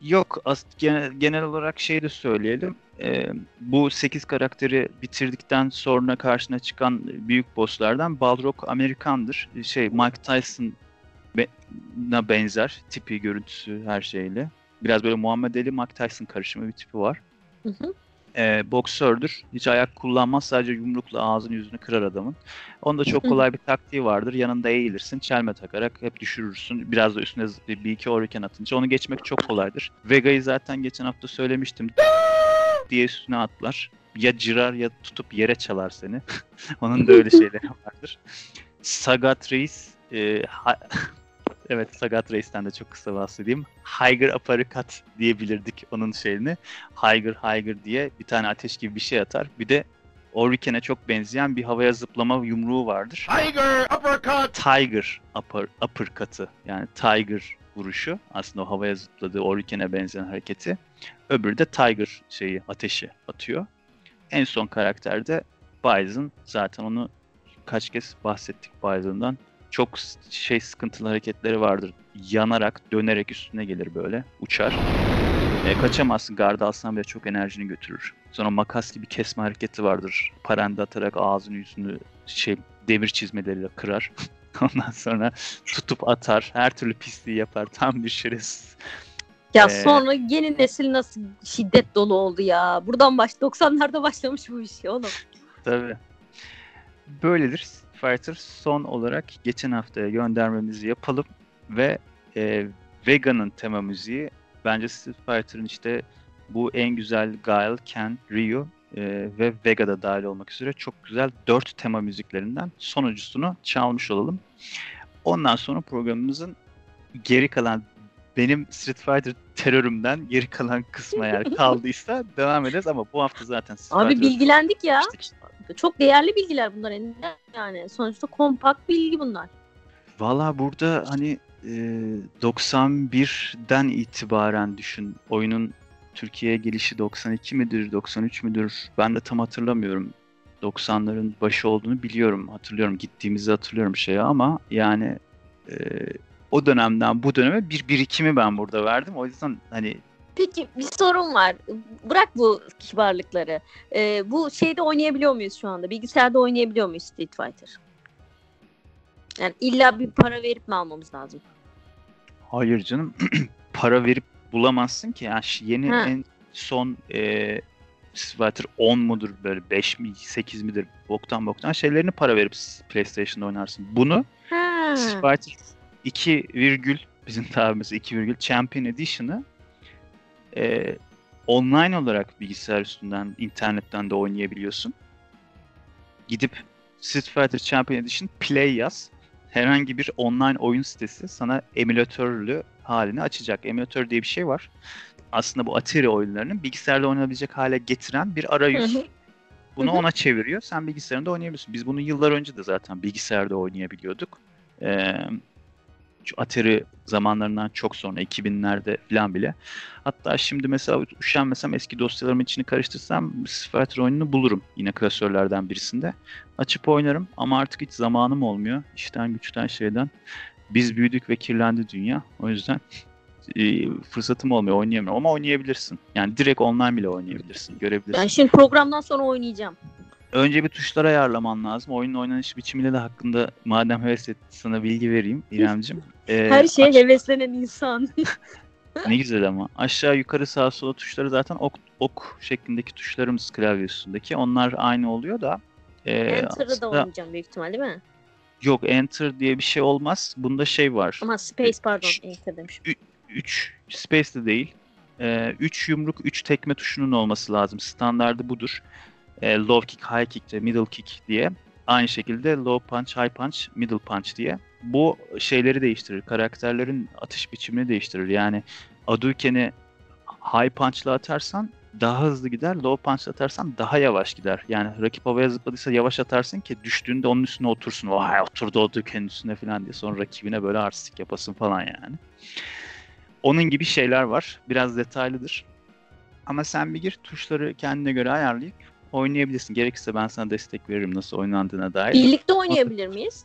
Yok as- genel, genel olarak şey de söyleyelim. Ee, bu 8 karakteri bitirdikten sonra karşına çıkan büyük bosslardan Balrog Amerikandır. Şey Mike Tyson'a benzer tipi, görüntüsü her şeyle. Biraz böyle Muhammed Ali Mike Tyson karışımı bir tipi var. Hı hı. Ee, boksördür. Hiç ayak kullanmaz. Sadece yumrukla ağzını yüzünü kırar adamın. Onda çok kolay bir taktiği vardır. Yanında eğilirsin. Çelme takarak hep düşürürsün. Biraz da üstüne bir iki oriken atınca onu geçmek çok kolaydır. Vega'yı zaten geçen hafta söylemiştim. Diye üstüne atlar. Ya cirar ya tutup yere çalar seni. Onun da öyle şeyleri vardır. Sagat Reis e, ha- Evet Sagat Reis'ten de çok kısa bahsedeyim. Hyger Uppercut diyebilirdik onun şeyini. Hyger Hyger diye bir tane ateş gibi bir şey atar. Bir de Oriken'e çok benzeyen bir havaya zıplama yumruğu vardır. Tiger uppercut. Tiger upper, uppercut'ı yani Tiger vuruşu aslında o havaya zıpladığı Oriken'e benzeyen hareketi. Öbürü de Tiger şeyi ateşi atıyor. En son karakterde Bison zaten onu kaç kez bahsettik Bison'dan. Çok şey sıkıntılı hareketleri vardır. Yanarak, dönerek üstüne gelir böyle. Uçar. E, kaçamazsın. Garda alsan bile çok enerjini götürür. Sonra makas gibi kesme hareketi vardır. Paranda atarak ağzını yüzünü şey demir çizmeleriyle kırar. Ondan sonra tutup atar. Her türlü pisliği yapar. Tam bir şerefsiz. Ya Ee, sonra yeni nesil nasıl şiddet dolu oldu ya. Buradan baş 90'larda başlamış bu iş oğlum. Tabii. Böyledir Fighter. Son olarak geçen haftaya göndermemizi yapalım ve e, Vega'nın tema müziği bence Street Fighter'ın işte bu en güzel Guile, Ken, Ryu e, ve Vega'da dahil olmak üzere çok güzel dört tema müziklerinden sonuncusunu çalmış olalım. Ondan sonra programımızın geri kalan benim Street Fighter terörümden geri kalan kısma eğer kaldıysa devam ederiz ama bu hafta zaten Street Abi Fighter'ı bilgilendik ya. geçtik. Çok değerli bilgiler bunlar. Yani sonuçta kompakt bilgi bunlar. Valla burada hani e, 91'den itibaren düşün. Oyunun Türkiye'ye gelişi 92 midir, 93 müdür? Ben de tam hatırlamıyorum. 90'ların başı olduğunu biliyorum. Hatırlıyorum. Gittiğimizi hatırlıyorum şeye ama yani e, o dönemden bu döneme bir birikimi ben burada verdim. O yüzden hani Peki bir sorun var. Bırak bu kibarlıkları. Ee, bu şeyde oynayabiliyor muyuz şu anda? Bilgisayarda oynayabiliyor muyuz Street Fighter? Yani illa bir para verip mi almamız lazım? Hayır canım. Para verip bulamazsın ki. Yani yeni Ha. en son e, Fighter 10 mudur böyle 5 mi 8 midir boktan boktan şeylerini para verip PlayStation'da oynarsın. Bunu Ha. Fighter 2 virgül bizim tabirimiz 2 virgül Champion Edition'ı e, online olarak bilgisayar üstünden internetten de oynayabiliyorsun. Gidip Street Fighter Champion Edition Play yaz. Herhangi bir online oyun sitesi sana emülatörlü halini açacak. Emülatör diye bir şey var. Aslında bu Atari oyunlarının bilgisayarda oynanabilecek hale getiren bir arayüz. hı. Bunu Hı ona çeviriyor. Sen bilgisayarında oynayabiliyorsun. Biz bunu yıllar önce de zaten bilgisayarda oynayabiliyorduk. Ee, şu Atari zamanlarından çok sonra 2000'lerde falan bile. Hatta şimdi mesela üşenmesem eski dosyalarımın içini karıştırsam Fighter oyununu bulurum yine klasörlerden birisinde. Açıp oynarım ama artık hiç zamanım olmuyor. İşten güçten şeyden. Biz büyüdük ve kirlendi dünya. O yüzden e, fırsatım olmuyor oynayamıyorum ama oynayabilirsin. Yani direkt online bile oynayabilirsin. Görebilirsin. Ben şimdi programdan sonra oynayacağım. Önce bir tuşlara ayarlaman lazım. Oyunun oynanış biçimiyle de hakkında madem heves ettin sana bilgi vereyim İremcim. Ee, Her şeye aş- heveslenen insan. Ne güzel ama. Aşağı yukarı sağa sola tuşları zaten ok, ok şeklindeki tuşlarımız klavye üstündeki. Onlar aynı oluyor da. e, Enter'ı da aslında- oynayacağım büyük ihtimal değil mi? Yok enter diye bir şey olmaz. Bunda şey var. Ama Space pardon Ş- Enter demişim. 3 space de değil. 3 yumruk 3 tekme tuşunun olması lazım. Standardı budur. E, low kick, high kick de middle kick diye. Aynı şekilde low punch, high punch, middle punch diye. Bu şeyleri değiştirir. Karakterlerin atış biçimini değiştirir. Yani Hadouken'i high punch'la atarsan daha hızlı gider. Low punch'la atarsan daha yavaş gider. Yani rakip havaya zıpladıysa yavaş atarsın ki düştüğünde onun üstüne otursun. Vay oturdu Hadouken'in üstüne falan diye. Sonra rakibine böyle artistik yapasın falan yani. Onun gibi şeyler var. Biraz detaylıdır. Ama sen bir gir tuşları kendine göre ayarlayıp oynayabilirsin. Gerekirse ben sana destek veririm nasıl oynandığına dair. Birlikte oynayabilir miyiz?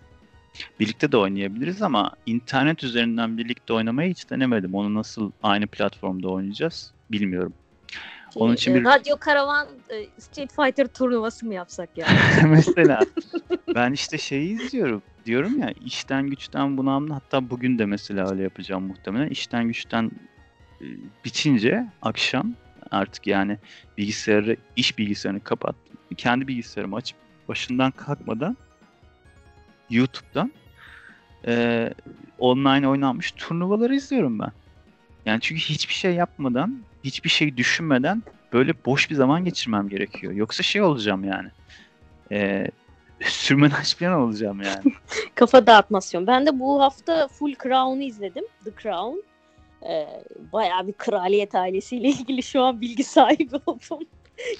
Birlikte de oynayabiliriz ama internet üzerinden birlikte oynamayı hiç denemedim. Onu nasıl aynı platformda oynayacağız bilmiyorum. Onun için Şey, bir- Radyo Karavan e, Street Fighter turnuvası mı yapsak ya? mesela ben işte şeyi izliyorum. Diyorum ya işten güçten bunalımda hatta bugün de mesela öyle yapacağım muhtemelen. İşten güçten e, bitince akşam artık yani bilgisayarı iş bilgisayarını kapattım. Kendi bilgisayarımı açıp başından kalkmadan YouTube'dan e, online oynanmış turnuvaları izliyorum ben. Yani çünkü hiçbir şey yapmadan, hiçbir şey düşünmeden böyle boş bir zaman geçirmem gerekiyor. Yoksa şey olacağım yani. E, sürmenaj falan olacağım yani. Kafa dağıtmasyon. Ben de bu hafta full Crown'u izledim. The Crown. Ee, bayağı bir kraliyet ailesiyle ilgili şu an bilgi sahibi oldum.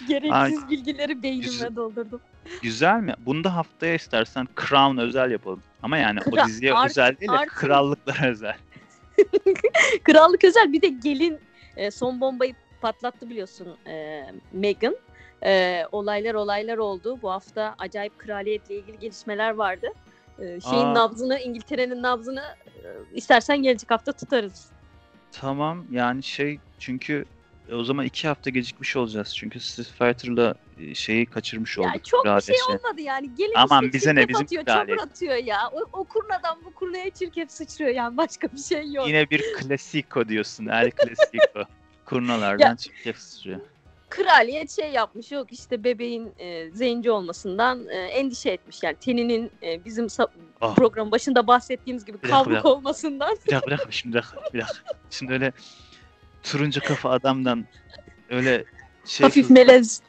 Gereksiz bilgileri beynime Güzel. doldurdum. Güzel mi? Bunu da haftaya istersen Crown özel yapalım. Ama yani Kra- o diziye art- özel değil de art- krallıklara özel. Krallık özel bir de gelin e, son bombayı patlattı biliyorsun e, Meghan. E, olaylar olaylar oldu. Bu hafta acayip kraliyetle ilgili gelişmeler vardı. E, şeyin Aa. nabzını, İngiltere'nin nabzını e, istersen gelecek hafta tutarız. Tamam yani şey çünkü e, o zaman iki hafta gecikmiş olacağız. Çünkü Street Fighter'la e, şeyi kaçırmış Ya olduk. çok bir şey olmadı yani. Gelin Aman işte bize ne, bizim atıyor, çamur atıyor ya. O, o kurnadan bu kurnaya çirkef sıçrıyor yani başka bir şey yok. Yine bir klasiko diyorsun. El klasiko. Kurnalardan çirkef sıçrıyor. kraliyet şey yapmış yok işte bebeğin e, zenci olmasından e, endişe etmiş yani teninin e, bizim Ah. program başında bahsettiğimiz gibi kavruk olmasından Bir dakika bir dakika şimdi bir dakika, bir dakika. Şimdi öyle turuncu kafa adamdan öyle şey hafif melez.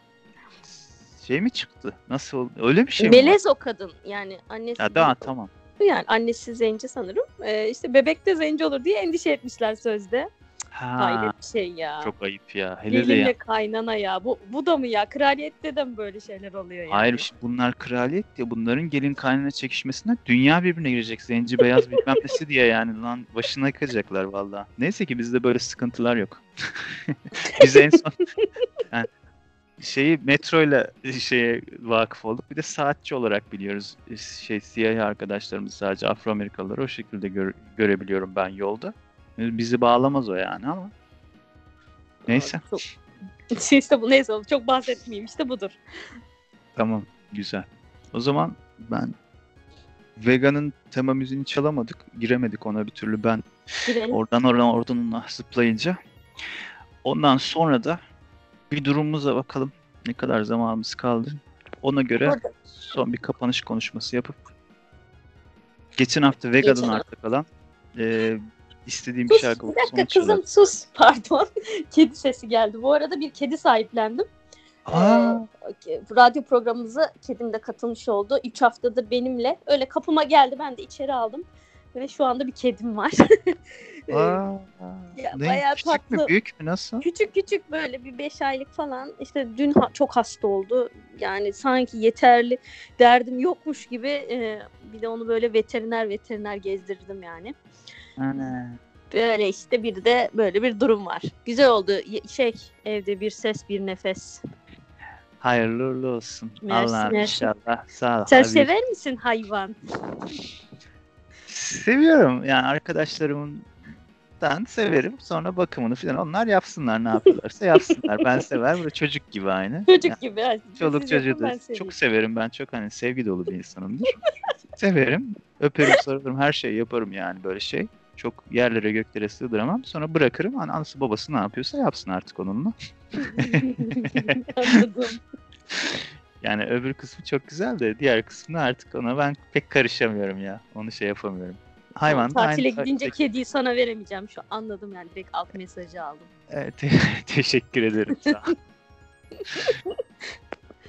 şey mi çıktı? Nasıl oldu? Öyle bir şey mi? var? melez o kadın yani annesi Ya daha tamam. yani annesi zenci sanırım e, işte bebek de zenci olur diye endişe etmişler sözde. Ha, Hayret bir şey ya. çok ayıp ya. Hele de Gelinle ya. kaynana ya. Bu, bu da mı ya? Kraliyette de mi böyle şeyler oluyor yani? Hayır işte bunlar kraliyet ya bunların gelin kaynana çekişmesinden dünya birbirine girecek. Zenci beyaz bilmem nesi diye yani lan başına yıkacaklar valla. Neyse ki bizde böyle sıkıntılar yok. Biz en son yani şeyi metroyla şeye vakıf olduk. Bir de saatçi olarak biliyoruz. Şey siyahi arkadaşlarımız sadece Afro Amerikalıları o şekilde gör- görebiliyorum ben yolda. Bizi bağlamaz o yani ama Neyse. Çok... işte bu neyse çok bahsetmeyeyim işte budur. Tamam güzel. O zaman ben Vega'nın tema müziğini çalamadık. Giremedik ona bir türlü ben Girelim. oradan oradan oradan zıplayınca. Ondan sonra da bir durumumuza bakalım. Ne kadar zamanımız kaldı. Ona göre Orada- son bir kapanış konuşması yapıp geçen hafta Vega'dan Geçen arta kalan e, istediğim bir Sus şarkı bir dakika son çalalım. kızım sus pardon. kedi sesi geldi. Bu arada bir kedi sahiplendim. Aa, Ee, radyo programımıza kedim de katılmış oldu. 3 haftadır benimle. Öyle kapıma geldi ben de içeri aldım. Ve şu anda bir kedim var. Ee, aa, ya ne, bayağı küçük mü tatlı. büyük mü nasıl? Küçük küçük böyle bir 5 aylık falan. İşte dün ha- çok hasta oldu. Yani sanki yeterli derdim yokmuş gibi. Ee, bir de onu böyle veteriner veteriner gezdirdim yani. Ana. Böyle işte bir de böyle bir durum var. Güzel oldu. Şey evde bir ses bir nefes. Hayırlı uğurlu olsun. Mersi, Allah'ım inşallah. Sağ ol. Sen Habib. sever misin hayvan? Seviyorum. Yani arkadaşlarımdan severim. Sonra bakımını falan onlar yapsınlar ne yapıyorlarsa yapsınlar. ben sever. Böyle çocuk gibi aynı. Çocuk Yani gibi. ha. çoluk çocuğu da çok severim. Ben çok hani sevgi dolu bir insanımdır. severim. Öperim, sarılırım. Her şeyi yaparım yani böyle şey. Çok yerlere göklere sığdıramam. Sonra bırakırım. Hani anası babası ne yapıyorsa yapsın artık onunla. Anladım. Yani öbür kısmı çok güzel de diğer kısmını artık ona ben pek karışamıyorum ya. Onu şey yapamıyorum. Hayvan da Tatile aynı gidince takipte- kediyi sana veremeyeceğim. Şu anladım yani direkt alt mesajı aldım. Evet, te- teşekkür ederim. Sağ.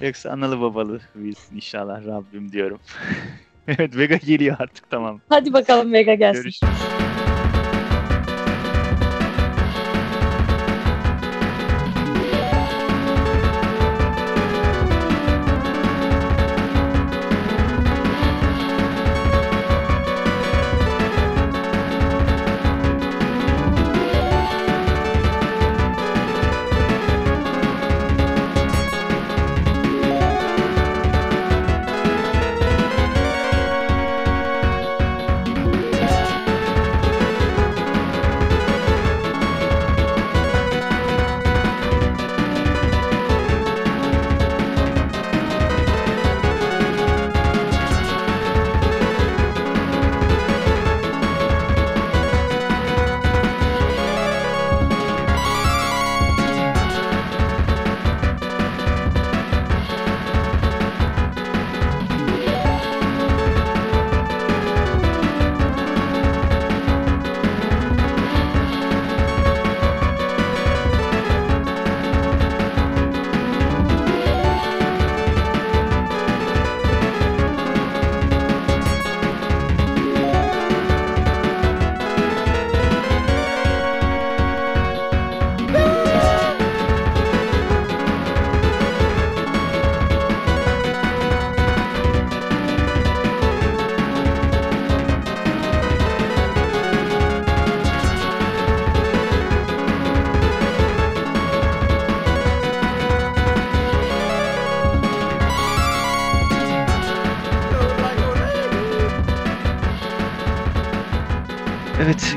Yoksa analı babalı büyüsün inşallah Rabbim diyorum. evet Vega geliyor artık tamam. Hadi bakalım Vega gelsin. Görüşürüz.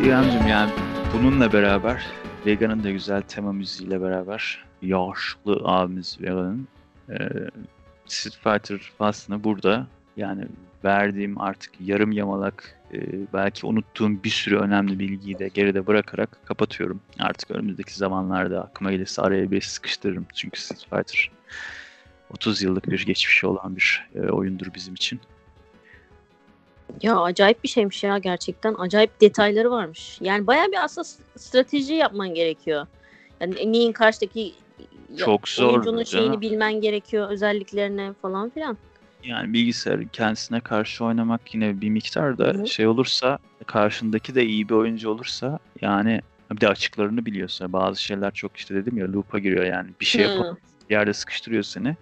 Evet İremciğim yani bununla beraber Vega'nın da güzel tema müziğiyle beraber yaşlı abimiz Vega'nın e, Street Fighter faslını burada yani verdiğim artık yarım yamalak e, belki unuttuğum bir sürü önemli bilgiyi de geride bırakarak kapatıyorum. Artık önümüzdeki zamanlarda aklıma gelirse araya bir sıkıştırırım. Çünkü Street Fighter 30 yıllık bir geçmişi olan bir e, oyundur bizim için. Ya acayip bir şeymiş ya gerçekten. Acayip detayları varmış. Yani bayağı bir aslında strateji yapman gerekiyor. Yani neyin karşıdaki Çok zor oyuncunun şeyini canım. bilmen gerekiyor, özelliklerini falan filan. Yani bilgisayarın kendisine karşı oynamak yine bir miktar da Hı. şey olursa karşındaki de iyi bir oyuncu olursa yani bir de açıklarını biliyorsa bazı şeyler çok işte dedim ya loop'a giriyor yani bir şey yapıp yerde sıkıştırıyor seni.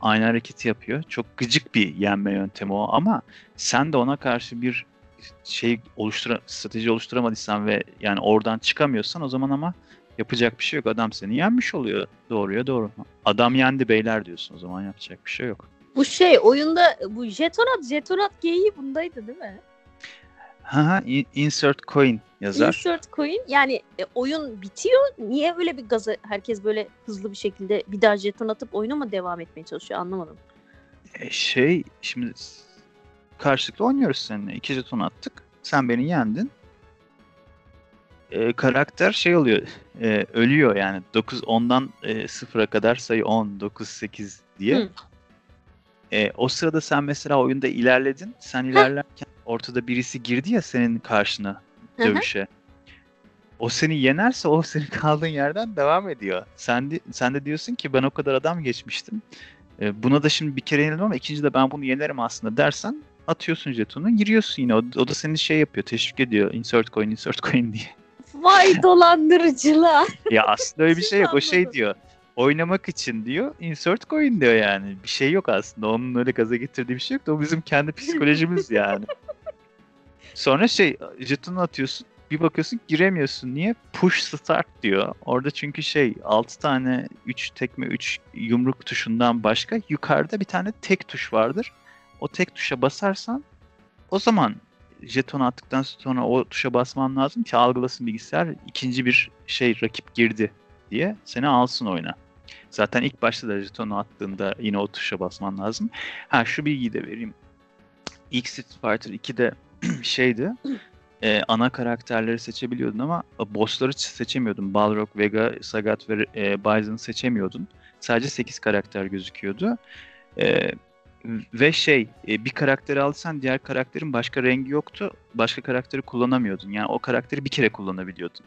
Aynı hareketi yapıyor. Çok gıcık bir yenme yöntemi o ama sen de ona karşı bir şey oluştura strateji oluşturamadıysan ve yani oradan çıkamıyorsan o zaman ama yapacak bir şey yok. Adam seni yenmiş oluyor. Doğruya doğru. Adam yendi beyler diyorsun o zaman yapacak bir şey yok. Bu şey oyunda bu jetonat jetonat geyiği bundaydı değil mi? Ha, in- insert coin yazar. Insert coin yani e, oyun bitiyor. Niye öyle bir gaza herkes böyle hızlı bir şekilde bir daha jeton atıp oyuna mı devam etmeye çalışıyor anlamadım. E, şey şimdi karşılıklı oynuyoruz seninle. İki jeton attık. Sen beni yendin. E, karakter şey oluyor. e, ölüyor yani. 9 10'dan e, 0'a kadar sayı 10, 9, 8 diye. Hı. E, o sırada sen mesela oyunda ilerledin. Sen ilerlerken ortada birisi girdi ya senin karşına Hı hı. dövüşe. O seni yenerse o senin kaldığın yerden devam ediyor. Sen de, sen de diyorsun ki ben o kadar adam geçmiştim. E, buna da şimdi bir kere yenildim ama ikinci de ben bunu yenerim aslında dersen atıyorsun jetonu giriyorsun yine. O, o da seni şey yapıyor teşvik ediyor. Insert coin insert coin diye. Vay dolandırıcılar. Ya aslında öyle bir şey yok. O şey diyor. Oynamak için diyor. Insert coin diyor yani. Bir şey yok aslında. Onun öyle gaza getirdiği bir şey yok da o bizim kendi psikolojimiz yani. Sonra şey jetonu atıyorsun. Bir bakıyorsun giremiyorsun. Niye? Push start diyor. Orada çünkü şey 6 tane 3 tekme 3 yumruk tuşundan başka yukarıda bir tane tek tuş vardır. O tek tuşa basarsan o zaman jeton attıktan sonra o tuşa basman lazım ki algılasın bilgisayar ikinci bir şey rakip girdi diye seni alsın oyuna. Zaten ilk başta da jetonu attığında yine o tuşa basman lazım. Ha şu bilgiyi de vereyim. İlk Street Fighter 2'de şeydi. e, ana karakterleri seçebiliyordun ama bossları seçemiyordun. Balrog, Vega, Sagat ve e, Bison'ı seçemiyordun. Sadece 8 karakter gözüküyordu. E, ve şey e, bir karakteri alsan diğer karakterin başka rengi yoktu. Başka karakteri kullanamıyordun. Yani o karakteri bir kere kullanabiliyordun.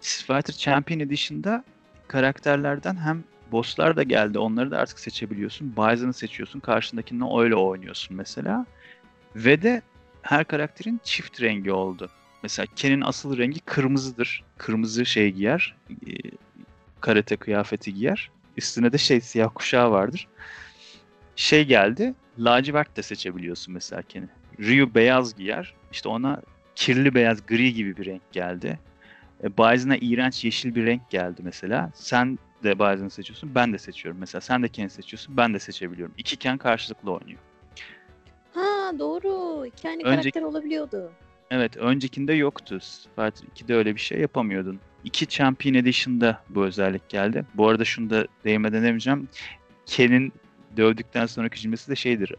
Fighter Champion Edition'da karakterlerden hem bosslar da geldi. Onları da artık seçebiliyorsun. Bison'ı seçiyorsun. Karşındakinden öyle oynuyorsun mesela. Ve de her karakterin çift rengi oldu. Mesela Ken'in asıl rengi kırmızıdır. Kırmızı şey giyer. e, Karate kıyafeti giyer. Üstüne de şey siyah kuşağı vardır. Şey geldi. Lacivert de seçebiliyorsun mesela Ken'i. Ryu beyaz giyer. İşte ona kirli beyaz gri gibi bir renk geldi. E, Bison'a iğrenç yeşil bir renk geldi mesela. Sen de Bison'ı seçiyorsun, ben de seçiyorum. Mesela sen de Ken'i seçiyorsun, ben de seçebiliyorum. İki Ken karşılıklı oynuyor. Ha doğru. İki aynı Önceki- karakter olabiliyordu. Evet, öncekinde yoktu. Fighter 2'de öyle bir şey yapamıyordun. İki Champion Edition'da bu özellik geldi. Bu arada şunu da değinmeden demeyeceğim. Ken'in dövdükten sonraki cümlesi de şeydir.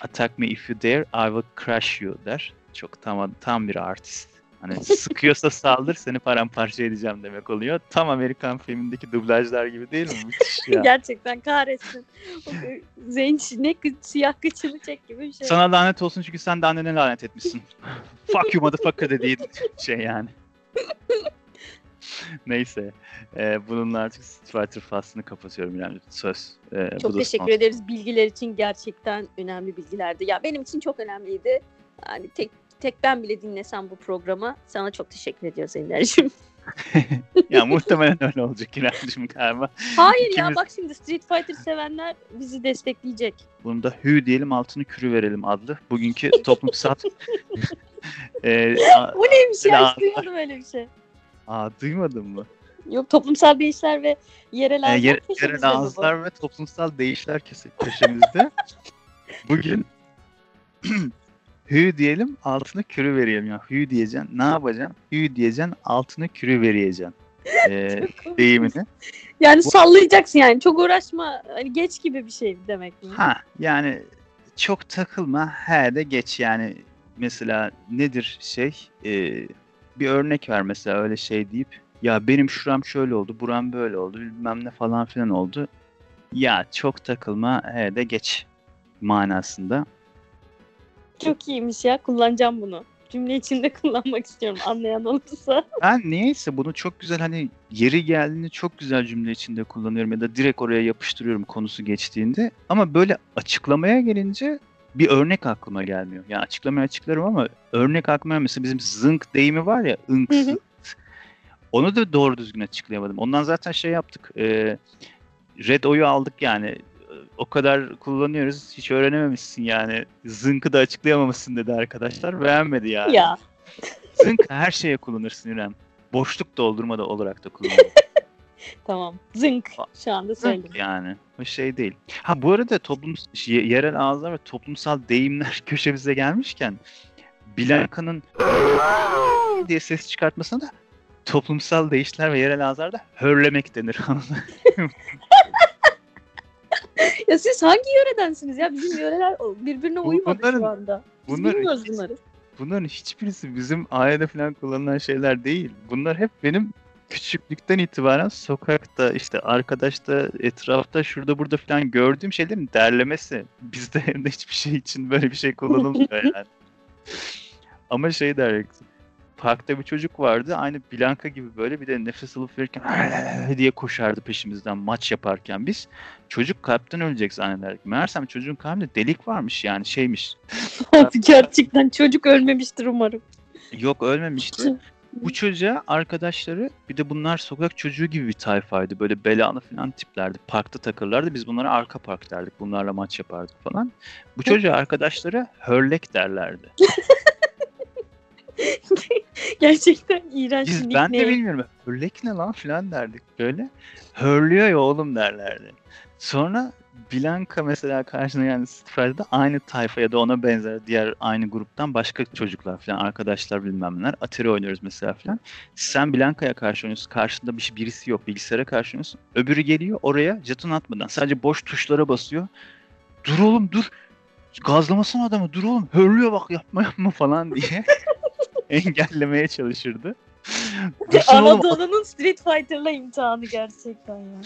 Attack me if you dare, I will crush you der. Çok tam, tam bir artist. Hani sıkıyorsa saldır seni paramparça edeceğim demek oluyor. Tam Amerikan filmindeki dublajlar gibi değil mi? Müthiş ya. Gerçekten kahretsin. O Zenç ne kı- siyah kıçını çek gibi bir şey. Sana lanet olsun çünkü sen de annene lanet etmişsin. Fuck you motherfucker dediği şey yani. Neyse. Ee, bununla artık Street Fighter faslını kapatıyorum yani söz. Bu Çok teşekkür son. ederiz bilgiler için gerçekten önemli bilgilerdi. Ya benim için çok önemliydi. Yani tek tek ben bile dinlesem bu programı sana çok teşekkür ediyoruz Ender'cim. ya muhtemelen öyle olacak İremciğim galiba. Hayır ya İkimiz- bak şimdi Street Fighter sevenler bizi destekleyecek. Bunu da hü diyelim altını kürü verelim adlı. Bugünkü toplumsal... ee, a- Bu neymiş ya Ya. hiç duymadım öyle bir şey. aa, duymadın mı? Yok toplumsal değişler ve yerel Ee, ağızlar yer, köşemizde yerel ağızlar ve toplumsal değişler köşemizde. Bugün hü diyelim altını kürü verelim ya. Hü diyeceksin ne yapacaksın? Hü diyeceksin altını kürü veriyeceksin. Ee, deyimini. Yani Bu- sallayacaksın yani çok uğraşma hani geç gibi bir şey demek mi? Ha yani çok takılma he de geç yani mesela nedir şey Ee, bir örnek ver mesela öyle şey deyip ya benim şuram şöyle oldu buram böyle oldu bilmem ne falan filan oldu ya çok takılma he de geç manasında. Çok iyiymiş ya kullanacağım bunu. Cümle içinde kullanmak istiyorum anlayan olursa. Ben niyeyse bunu çok güzel hani yeri geldiğinde çok güzel cümle içinde kullanıyorum ya da direkt oraya yapıştırıyorum konusu geçtiğinde. Ama böyle açıklamaya gelince bir örnek aklıma gelmiyor. Yani açıklamaya açıklarım ama örnek aklıma mesela bizim zınk deyimi var ya ınk zınk. Onu da doğru düzgün açıklayamadım. Ondan zaten şey yaptık. E, Red O'yu aldık yani. O kadar kullanıyoruz. Hiç öğrenememişsin yani. Zınk'ı da açıklayamamışsın dedi arkadaşlar. Beğenmedi yani. Ya Zınk her şeye kullanırsın İrem. Boşluk doldurma da olarak da kullanılır. tamam. Zınk. Şu anda söyledim. Zınk yani. O şey değil. Ha bu arada toplum ye- yerel ağızlar ve toplumsal deyimler köşemize gelmişken Blanka'nın diye ses çıkartmasına da toplumsal değişler ve yerel ağızlarda hörlemek denir. Ya siz hangi yöredensiniz ya? Bizim yöreler birbirine uymadı bunların- şu anda. Biz bunların bilmiyoruz bunları. Bunların hiçbirisi bizim ailede falan kullanılan şeyler değil. Bunlar hep benim küçüklükten itibaren sokakta işte arkadaşta etrafta şurada burada falan gördüğüm şeylerin derlemesi. Bizde evde hiçbir şey için böyle bir şey kullanılmıyor yani. Ama şey der parkta bir çocuk vardı aynı Blanka gibi böyle bir de nefes alıp verirken diye koşardı peşimizden maç yaparken biz çocuk kalpten ölecek zannederdik. Meğersem çocuğun kalbinde delik varmış yani şeymiş. Gerçekten çocuk ölmemiştir umarım. Yok ölmemişti. Bu çocuğa arkadaşları bir de bunlar sokak çocuğu gibi bir tayfaydı. Böyle belanı falan tiplerdi. Parkta takırlardı. Biz bunlara arka park derdik. Bunlarla maç yapardık falan. Bu çocuğa arkadaşları hörlek derlerdi. Gerçekten iğrenç Biz ben de nickname. bilmiyorum. Hörlek ne lan falan derdik böyle. Hörlüyor ya oğlum derlerdi. Sonra Blanka mesela karşına yani Street aynı tayfa ya da ona benzer diğer aynı gruptan başka çocuklar falan arkadaşlar bilmem neler. Atari oynuyoruz mesela falan. Sen Blanka'ya karşı oynuyorsun. Karşında bir şey, birisi yok. Bilgisayara karşı oynuyorsun. Öbürü geliyor oraya jeton atmadan. Sadece boş tuşlara basıyor. Dur oğlum dur. Gazlamasana adamı. Dur oğlum. Hörlüyor bak yapma yapma falan diye. engellemeye çalışırdı. Anadolu'nun Street Fighter'la imtihanı gerçekten ya.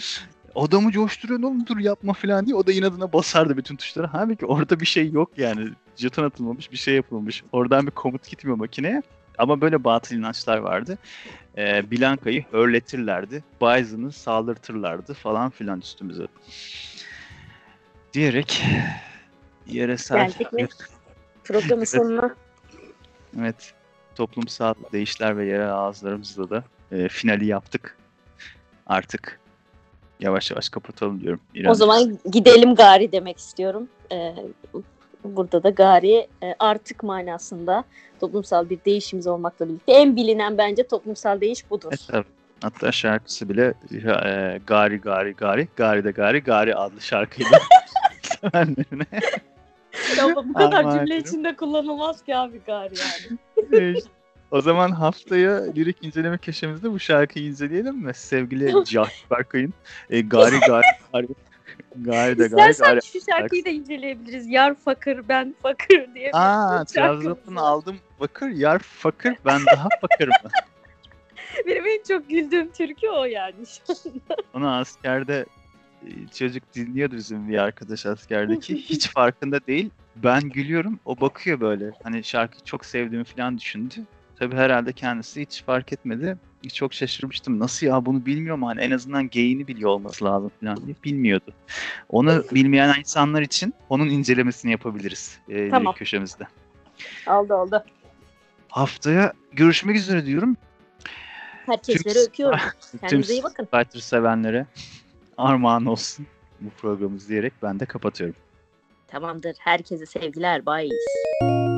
adamı coşturuyor oğlum dur yapma falan diye o da inadına basardı bütün tuşlara. Halbuki orada bir şey yok yani. Jeton atılmamış bir şey yapılmış. Oradan bir komut gitmiyor makineye. Ama böyle batıl inançlar vardı. Ee, Blanka'yı hörletirlerdi. Bison'ı saldırtırlardı falan filan üstümüze. Diyerek yeresel Geldik mi? Programın sonuna. Evet. Toplumsal değişler ve yerel ağızlarımızla da e, finali yaptık. Artık yavaş yavaş kapatalım diyorum. O İrem, zaman gidelim gari demek istiyorum. Ee, burada da gari e, artık manasında toplumsal bir değişimiz olmakla birlikte en bilinen bence toplumsal değiş budur. Evet, tabii. Hatta şarkısı bile e, Gari Gari Gari Gari de Gari Gari adlı şarkıyla sevenlerine Ya bu kadar cümle içinde kullanılmaz ki abi gari yani. O zaman haftaya lirik inceleme köşemizde bu şarkıyı inceleyelim mi? Sevgili Cahit Berkay'ın e, Gari Gari Gari Gari de Gari İstersen Gari şu şarkıyı da inceleyebiliriz. Yar fakir ben fakir diye. Aa, Trabzon'dan aldım bakır, yar fakir, ben daha fakirım. Benim en çok güldüğüm türkü o yani. Onu askerde e, çocuk dinliyordu bizim bir arkadaş askerdeki. Hiç farkında değil. Ben gülüyorum, o bakıyor böyle. Hani şarkıyı çok sevdiğimi falan düşündü. Tabii herhalde kendisi hiç fark etmedi. Çok şaşırmıştım. Nasıl ya bunu bilmiyorum hani en azından gayini biliyor olması lazım falan diye bilmiyordu. Onu bilmeyen insanlar için onun incelemesini yapabiliriz e, Tamam. köşemizde. oldu oldu. Haftaya görüşmek üzere diyorum. Herkeslere Tüm- öpüyorum. Kendinize iyi bakın. Fighter sevenlere armağan olsun bu programımız diyerek ben de kapatıyorum. Tamamdır. Herkese sevgiler. Bye.